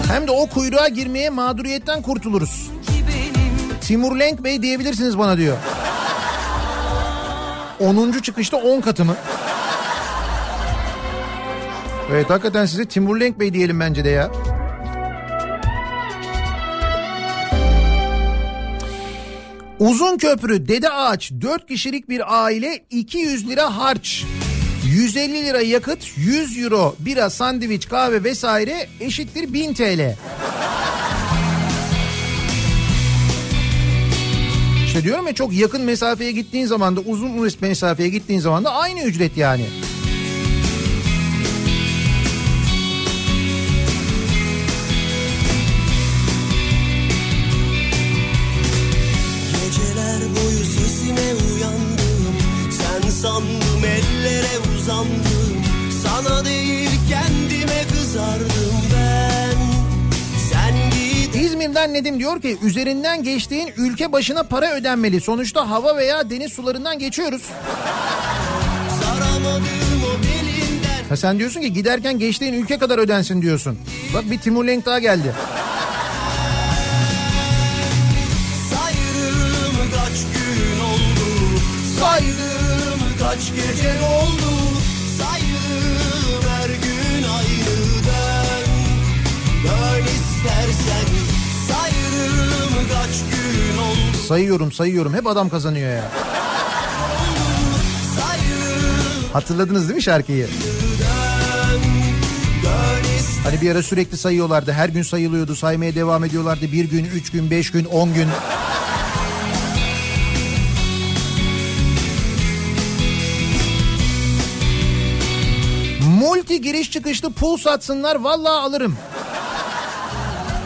S1: Hem de o kuyruğa girmeye mağduriyetten kurtuluruz. Timur Lenk Bey diyebilirsiniz bana diyor. 10. çıkışta 10 katı mı? Evet hakikaten size Timur Lenk Bey diyelim bence de ya. Uzun köprü Dede Ağaç 4 kişilik bir aile 200 lira harç. 150 lira yakıt 100 euro bira sandviç kahve vesaire eşittir 1000 TL. İşte diyorum ya çok yakın mesafeye gittiğin zaman da uzun mesafeye gittiğin zaman da aynı ücret yani.
S10: Uzandım Sana değil kendime kızardım ben Sen git
S1: İzmir'den Nedim diyor ki üzerinden geçtiğin ülke başına para ödenmeli. Sonuçta hava veya deniz sularından geçiyoruz. Ha sen diyorsun ki giderken geçtiğin ülke kadar ödensin diyorsun. Bak bir Timur Lenk daha geldi.
S10: Saydım kaç gün oldu Saydım kaç gece oldu
S1: Sayıyorum sayıyorum hep adam kazanıyor ya. Hatırladınız değil mi şarkıyı? Hani bir ara sürekli sayıyorlardı. Her gün sayılıyordu. Saymaya devam ediyorlardı. Bir gün, üç gün, beş gün, on gün. Multi giriş çıkışlı pul satsınlar. Vallahi alırım.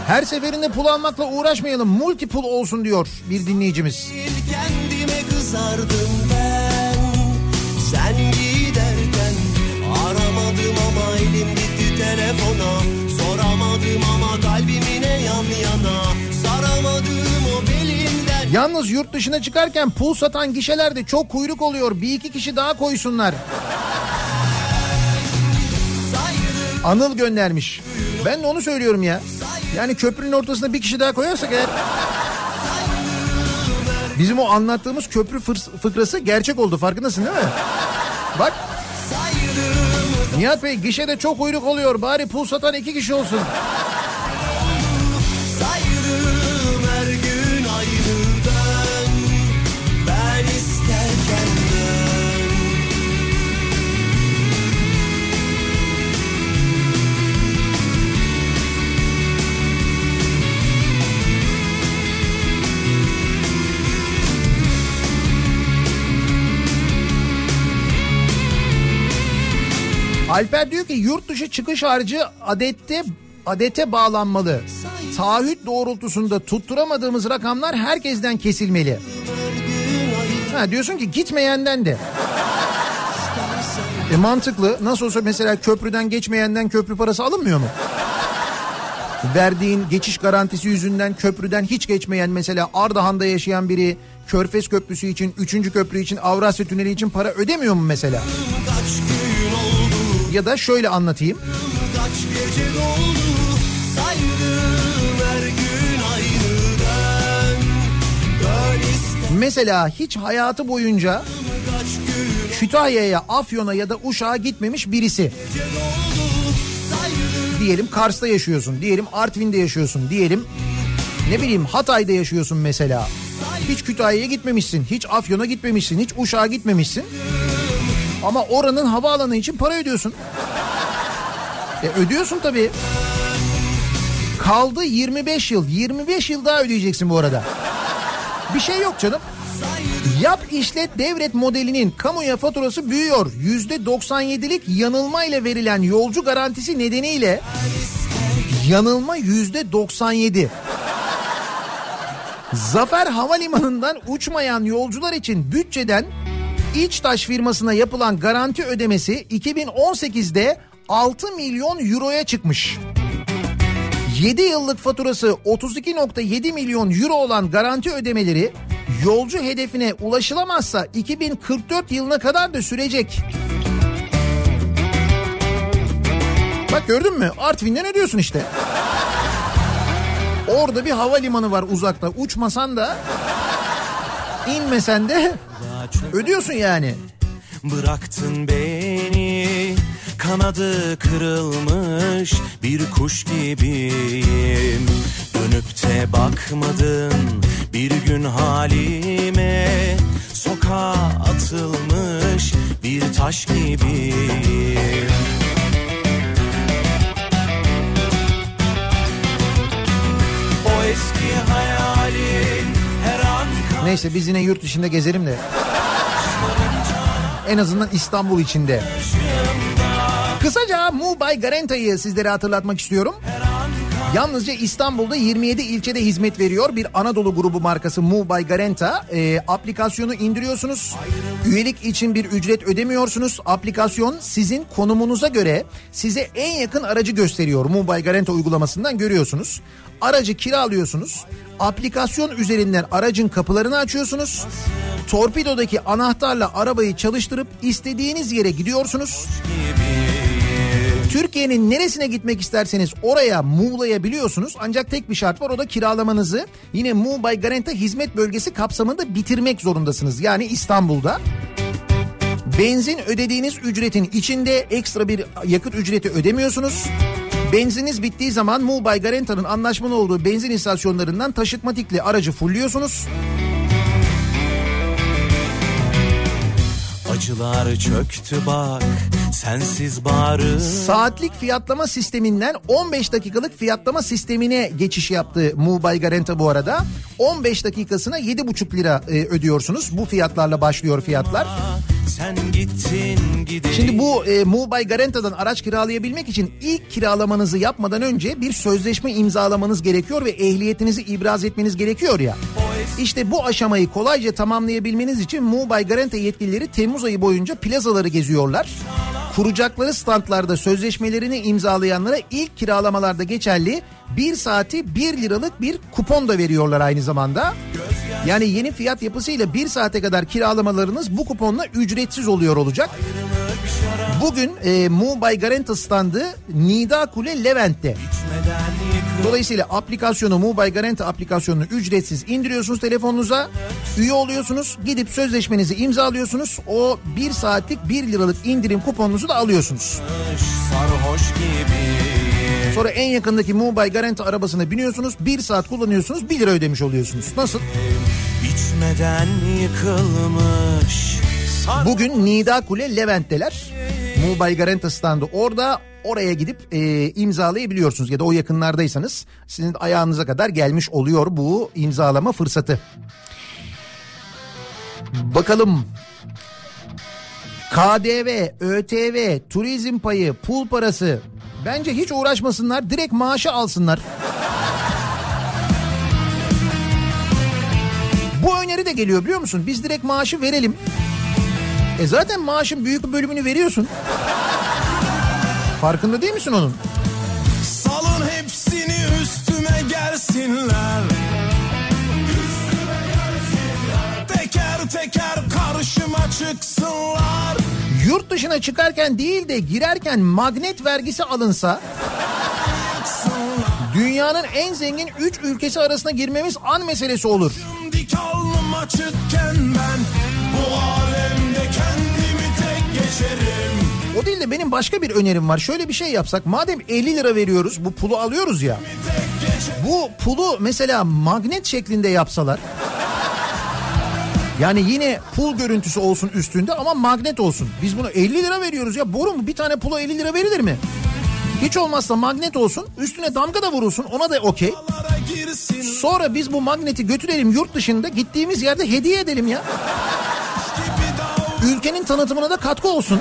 S1: Her seferinde pul almakla uğraşmayalım. Multi pul olsun diyor bir dinleyicimiz.
S10: kendime kızardım ben Sen giderken aramadım ama elim gitti telefona Soramadım ama kalbimine yan yana Saramadım o belinden
S1: Yalnız yurt dışına çıkarken pul satan gişelerde çok kuyruk oluyor. Bir iki kişi daha koysunlar.
S10: saydım
S1: Anıl göndermiş. Ben de onu söylüyorum ya. Yani köprünün ortasına bir kişi daha koyarsak eğer... Bizim o anlattığımız köprü fıkrası gerçek oldu farkındasın değil mi? Bak Nihat Bey gişede çok uyruk oluyor bari pul satan iki kişi olsun. Alper diyor ki yurt dışı çıkış harcı adette adete bağlanmalı. Taahhüt doğrultusunda tutturamadığımız rakamlar herkesten kesilmeli. Ha diyorsun ki gitmeyenden de. E mantıklı. Nasıl olsa mesela köprüden geçmeyenden köprü parası alınmıyor mu? Verdiğin geçiş garantisi yüzünden köprüden hiç geçmeyen mesela Ardahan'da yaşayan biri Körfez Köprüsü için, 3. köprü için, Avrasya Tüneli için para ödemiyor mu mesela?
S10: Kaç gün
S1: Ya da şöyle anlatayım.
S10: doldu Saydım ben Ben
S1: Mesela hiç hayatı boyunca Kütahya'ya, Afyon'a ya da Uşak'a gitmemiş birisi. Diyelim Kars'ta yaşıyorsun, diyelim Artvin'de yaşıyorsun, diyelim ne bileyim Hatay'da yaşıyorsun mesela. Hiç Kütahya'ya gitmemişsin, hiç Afyon'a gitmemişsin, hiç Uşak'a gitmemişsin. Ama oranın havaalanı için para ödüyorsun. E ödüyorsun tabii. Kaldı 25 yıl. 25 yıl daha ödeyeceksin bu arada. Bir şey yok canım. Yap işlet devret modelinin kamuya faturası büyüyor. %97'lik yanılma ile verilen yolcu garantisi nedeniyle yanılma %97. Zafer Havalimanı'ndan uçmayan yolcular için bütçeden İçtaş firmasına yapılan garanti ödemesi 2018'de 6 milyon euroya çıkmış. 7 yıllık faturası 32.7 milyon euro olan garanti ödemeleri yolcu hedefine ulaşılamazsa 2044 yılına kadar da sürecek. Bak gördün mü? Artvin'den ödüyorsun işte. Orada bir havalimanı var uzakta. Uçmasan da inmesen de ödüyorsun yani.
S2: Bıraktın beni kanadı kırılmış bir kuş gibiyim Dönüp de bakmadın bir gün halime Sokağa atılmış bir taş gibiyim O eski an
S1: Neyse biz yine yurt dışında gezelim de. En azından İstanbul içinde. Kısaca Mu by Garanta'yı sizlere hatırlatmak istiyorum. Yalnızca İstanbul'da 27 ilçede hizmet veriyor bir Anadolu grubu markası Mu by Garanta. Ee, aplikasyonu indiriyorsunuz. Üyelik için bir ücret ödemiyorsunuz. Aplikasyon sizin konumunuza göre size en yakın aracı gösteriyor. Mu by Garanta uygulamasından görüyorsunuz. Aracı kiralıyorsunuz. Aplikasyon üzerinden aracın kapılarını açıyorsunuz. Torpidodaki anahtarla arabayı çalıştırıp istediğiniz yere gidiyorsunuz. Türkiye'nin neresine gitmek isterseniz oraya Muğla'yabiliyorsunuz. Ancak tek bir şart var o da kiralamanızı yine Mu by Garanta hizmet bölgesi kapsamında bitirmek zorundasınız. Yani İstanbul'da. Benzin ödediğiniz ücretin içinde ekstra bir yakıt ücreti ödemiyorsunuz. Benziniz bittiği zaman Mu by Garanta'nın anlaşmalı olduğu benzin istasyonlarından taşıtmatikli aracı fulluyorsunuz.
S2: Acılar çöktü bak sensiz bağrı
S1: Saatlik fiyatlama sisteminden 15 dakikalık fiyatlama sistemine geçiş yaptı Mu by Garanta bu arada. 15 dakikasına 7,5 lira e, ödüyorsunuz. Bu fiyatlarla başlıyor fiyatlar.
S2: Sen gittin gideyim
S1: Şimdi bu e, Mu by Garanta'dan araç kiralayabilmek için ilk kiralamanızı yapmadan önce bir sözleşme imzalamanız gerekiyor ve ehliyetinizi ibraz etmeniz gerekiyor ya. İşte bu aşamayı kolayca tamamlayabilmeniz için Mu by Garanta yetkilileri Temmuz ayı boyunca plazaları geziyorlar. Kuracakları standlarda sözleşmelerini imzalayanlara ilk kiralamalarda geçerli 1 saati 1 liralık bir kupon da veriyorlar aynı zamanda. Yani yeni fiyat yapısıyla 1 saate kadar kiralamalarınız bu kuponla ücretsiz oluyor olacak. Bugün e, Mu by Garanta standı Nida Kule Levent'te. Dolayısıyla aplikasyonu Mu by Garanta aplikasyonunu ücretsiz indiriyorsunuz telefonunuza. Üye oluyorsunuz. Gidip sözleşmenizi imzalıyorsunuz. O 1 saatlik 1 liralık indirim kuponunuzu da alıyorsunuz.
S2: sarhoş gibi
S1: Sonra en yakındaki Mu by Garanta arabasına biniyorsunuz. 1 saat kullanıyorsunuz 1 lira ödemiş oluyorsunuz. Nasıl?
S2: içmeden yıkılmış
S1: Bugün Nida Kule Levent'teler. Mu by Garanta standı orada. Oraya gidip e, imzalayabiliyorsunuz ya da o yakınlardaysanız sizin ayağınıza kadar gelmiş oluyor bu imzalama fırsatı. Bakalım KDV, ÖTV, turizm payı, pul parası bence hiç uğraşmasınlar direkt maaşı alsınlar. Bu öneri de geliyor biliyor musun? Biz direkt maaşı verelim. E zaten maaşın büyük bir bölümünü veriyorsun. Farkında değil misin onun?
S12: Salın hepsini üstüme gelsinler Teker teker karşıma çıksınlar
S1: Yurt dışına çıkarken değil de girerken magnet vergisi alınsa dünyanın en zengin 3 ülkesi arasına girmemiz an meselesi olur.
S12: Dik alnım açıkken ben Bu alemde kendimi tek geçerim
S1: O değil de benim başka bir önerim var. Şöyle bir şey yapsak. Madem 50 lira veriyoruz bu pulu alıyoruz ya. Bu pulu mesela magnet şeklinde yapsalar. Yani yine pul görüntüsü olsun üstünde ama magnet olsun. Biz bunu 50 lira veriyoruz ya. Boru mu bir tane pula 50 lira verilir mi? Hiç olmazsa magnet olsun üstüne damga da vurulsun ona da okey. Sonra biz bu magneti götürelim yurt dışında gittiğimiz yerde hediye edelim ya. Ülkenin tanıtımına da katkı olsun.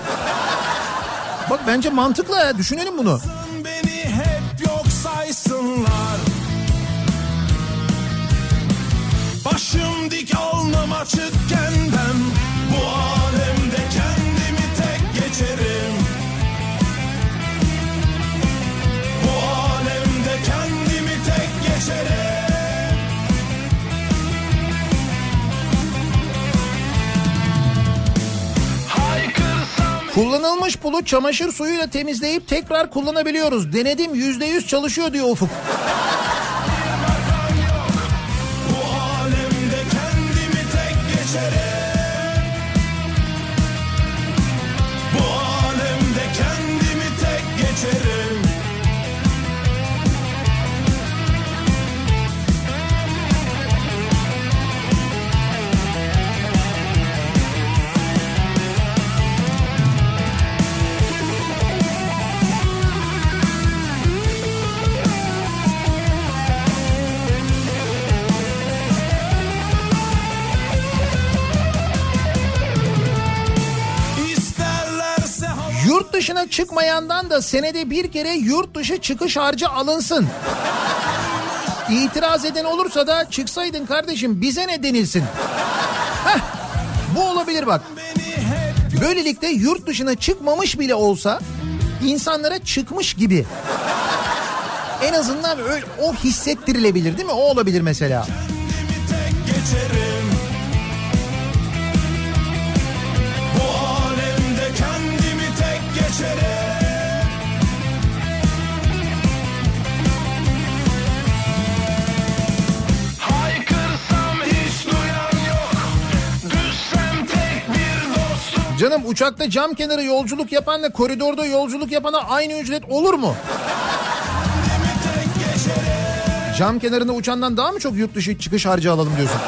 S1: Bak bence mantıklı ya düşünelim bunu.
S12: Beni hep yok saysınlar Başım dik alnım açıkken ben Bu alemde kendimi tek geçerim Bu alemde kendimi tek geçerim
S1: Kullanılmış pulu çamaşır suyuyla temizleyip tekrar kullanabiliyoruz. Denedim yüzde yüz çalışıyor diyor Ufuk. Dışına çıkmayandan da senede bir kere yurt dışı çıkış harcı alınsın. İtiraz eden olursa da çıksaydın kardeşim bize ne denilsin. Heh, bu olabilir bak. Böylelikle yurt dışına çıkmamış bile olsa insanlara çıkmış gibi. En azından o hissettirilebilir değil mi? O olabilir mesela.
S12: kendimi tek geçerim
S1: Canım uçakta cam kenarı yolculuk yapanla koridorda yolculuk yapana aynı ücret olur mu? Cam kenarında uçandan daha mı çok yurt dışı çıkış harcı alalım diyorsun?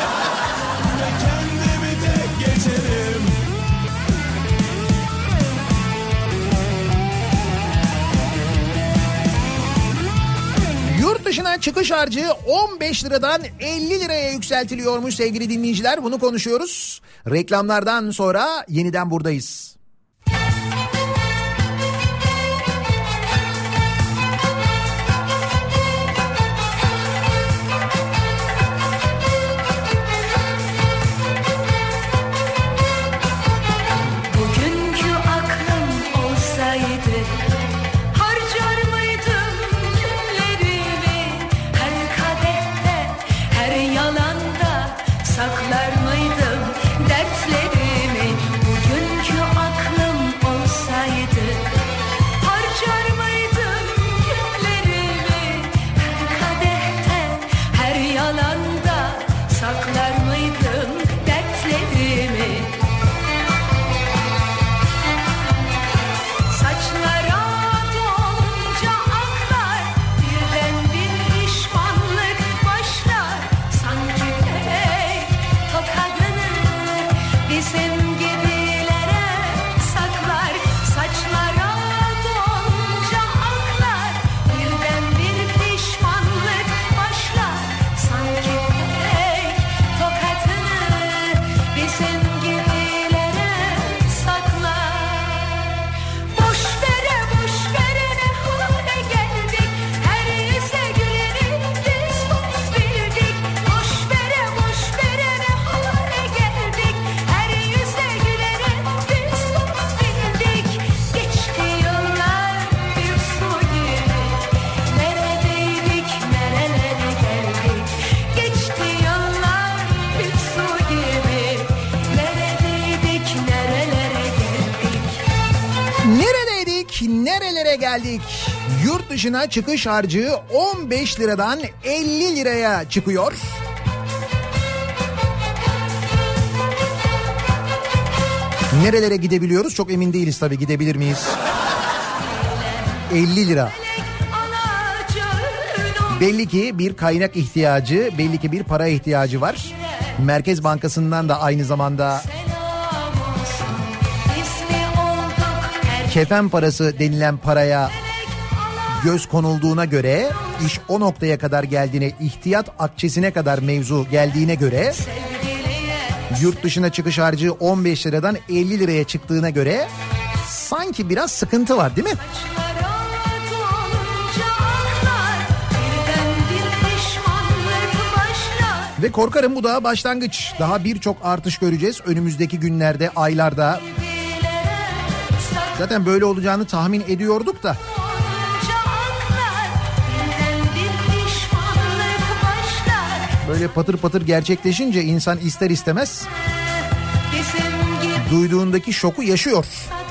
S1: Çıkış harcı 15 liradan 50 liraya yükseltiliyormuş sevgili dinleyiciler. Bunu konuşuyoruz. Reklamlardan sonra yeniden buradayız. Dışına çıkış harcı 15 liradan 50 liraya çıkıyor. Nerelere gidebiliyoruz çok emin değiliz tabii gidebilir miyiz? 50 lira. Belli ki bir kaynak ihtiyacı, belli ki bir para ihtiyacı var. Merkez Bankası'ndan da aynı zamanda kefen parası denilen paraya göz konulduğuna göre iş o noktaya kadar geldiğine ihtiyat akçesine kadar mevzu geldiğine göre yurt dışına çıkış harcı 15 liradan 50 liraya çıktığına göre sanki biraz sıkıntı var değil mi? Ve korkarım bu daha başlangıç. Daha birçok artış göreceğiz önümüzdeki günlerde, aylarda. Zaten böyle olacağını tahmin ediyorduk da. Böyle patır patır gerçekleşince insan ister istemez duyduğundaki şoku yaşıyor.
S8: Boş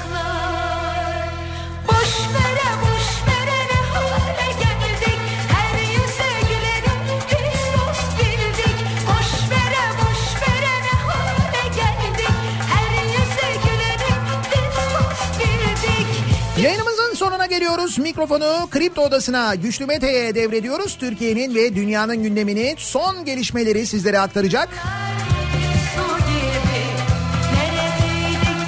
S1: geliyoruz. Mikrofonu Kripto Odası'na Güçlü Mete'ye devrediyoruz. Türkiye'nin ve dünyanın gündemini son gelişmeleri sizlere aktaracak.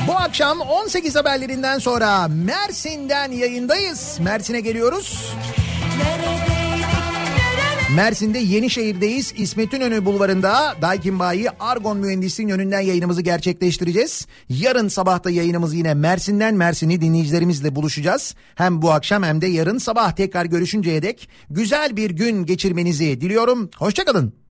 S1: Bu akşam 18 haberlerinden sonra Mersin'den yayındayız. Mersin'e geliyoruz. Mersin'de Yenişehir'deyiz. İsmet İnönü Bulvarı'nda Daikin Bayi Argon Mühendisliğin önünden yayınımızı gerçekleştireceğiz. Yarın sabah da yayınımız yine Mersin'den Mersin'i dinleyicilerimizle buluşacağız. Hem bu akşam hem de yarın sabah tekrar görüşünceye dek güzel bir gün geçirmenizi diliyorum. Hoşçakalın.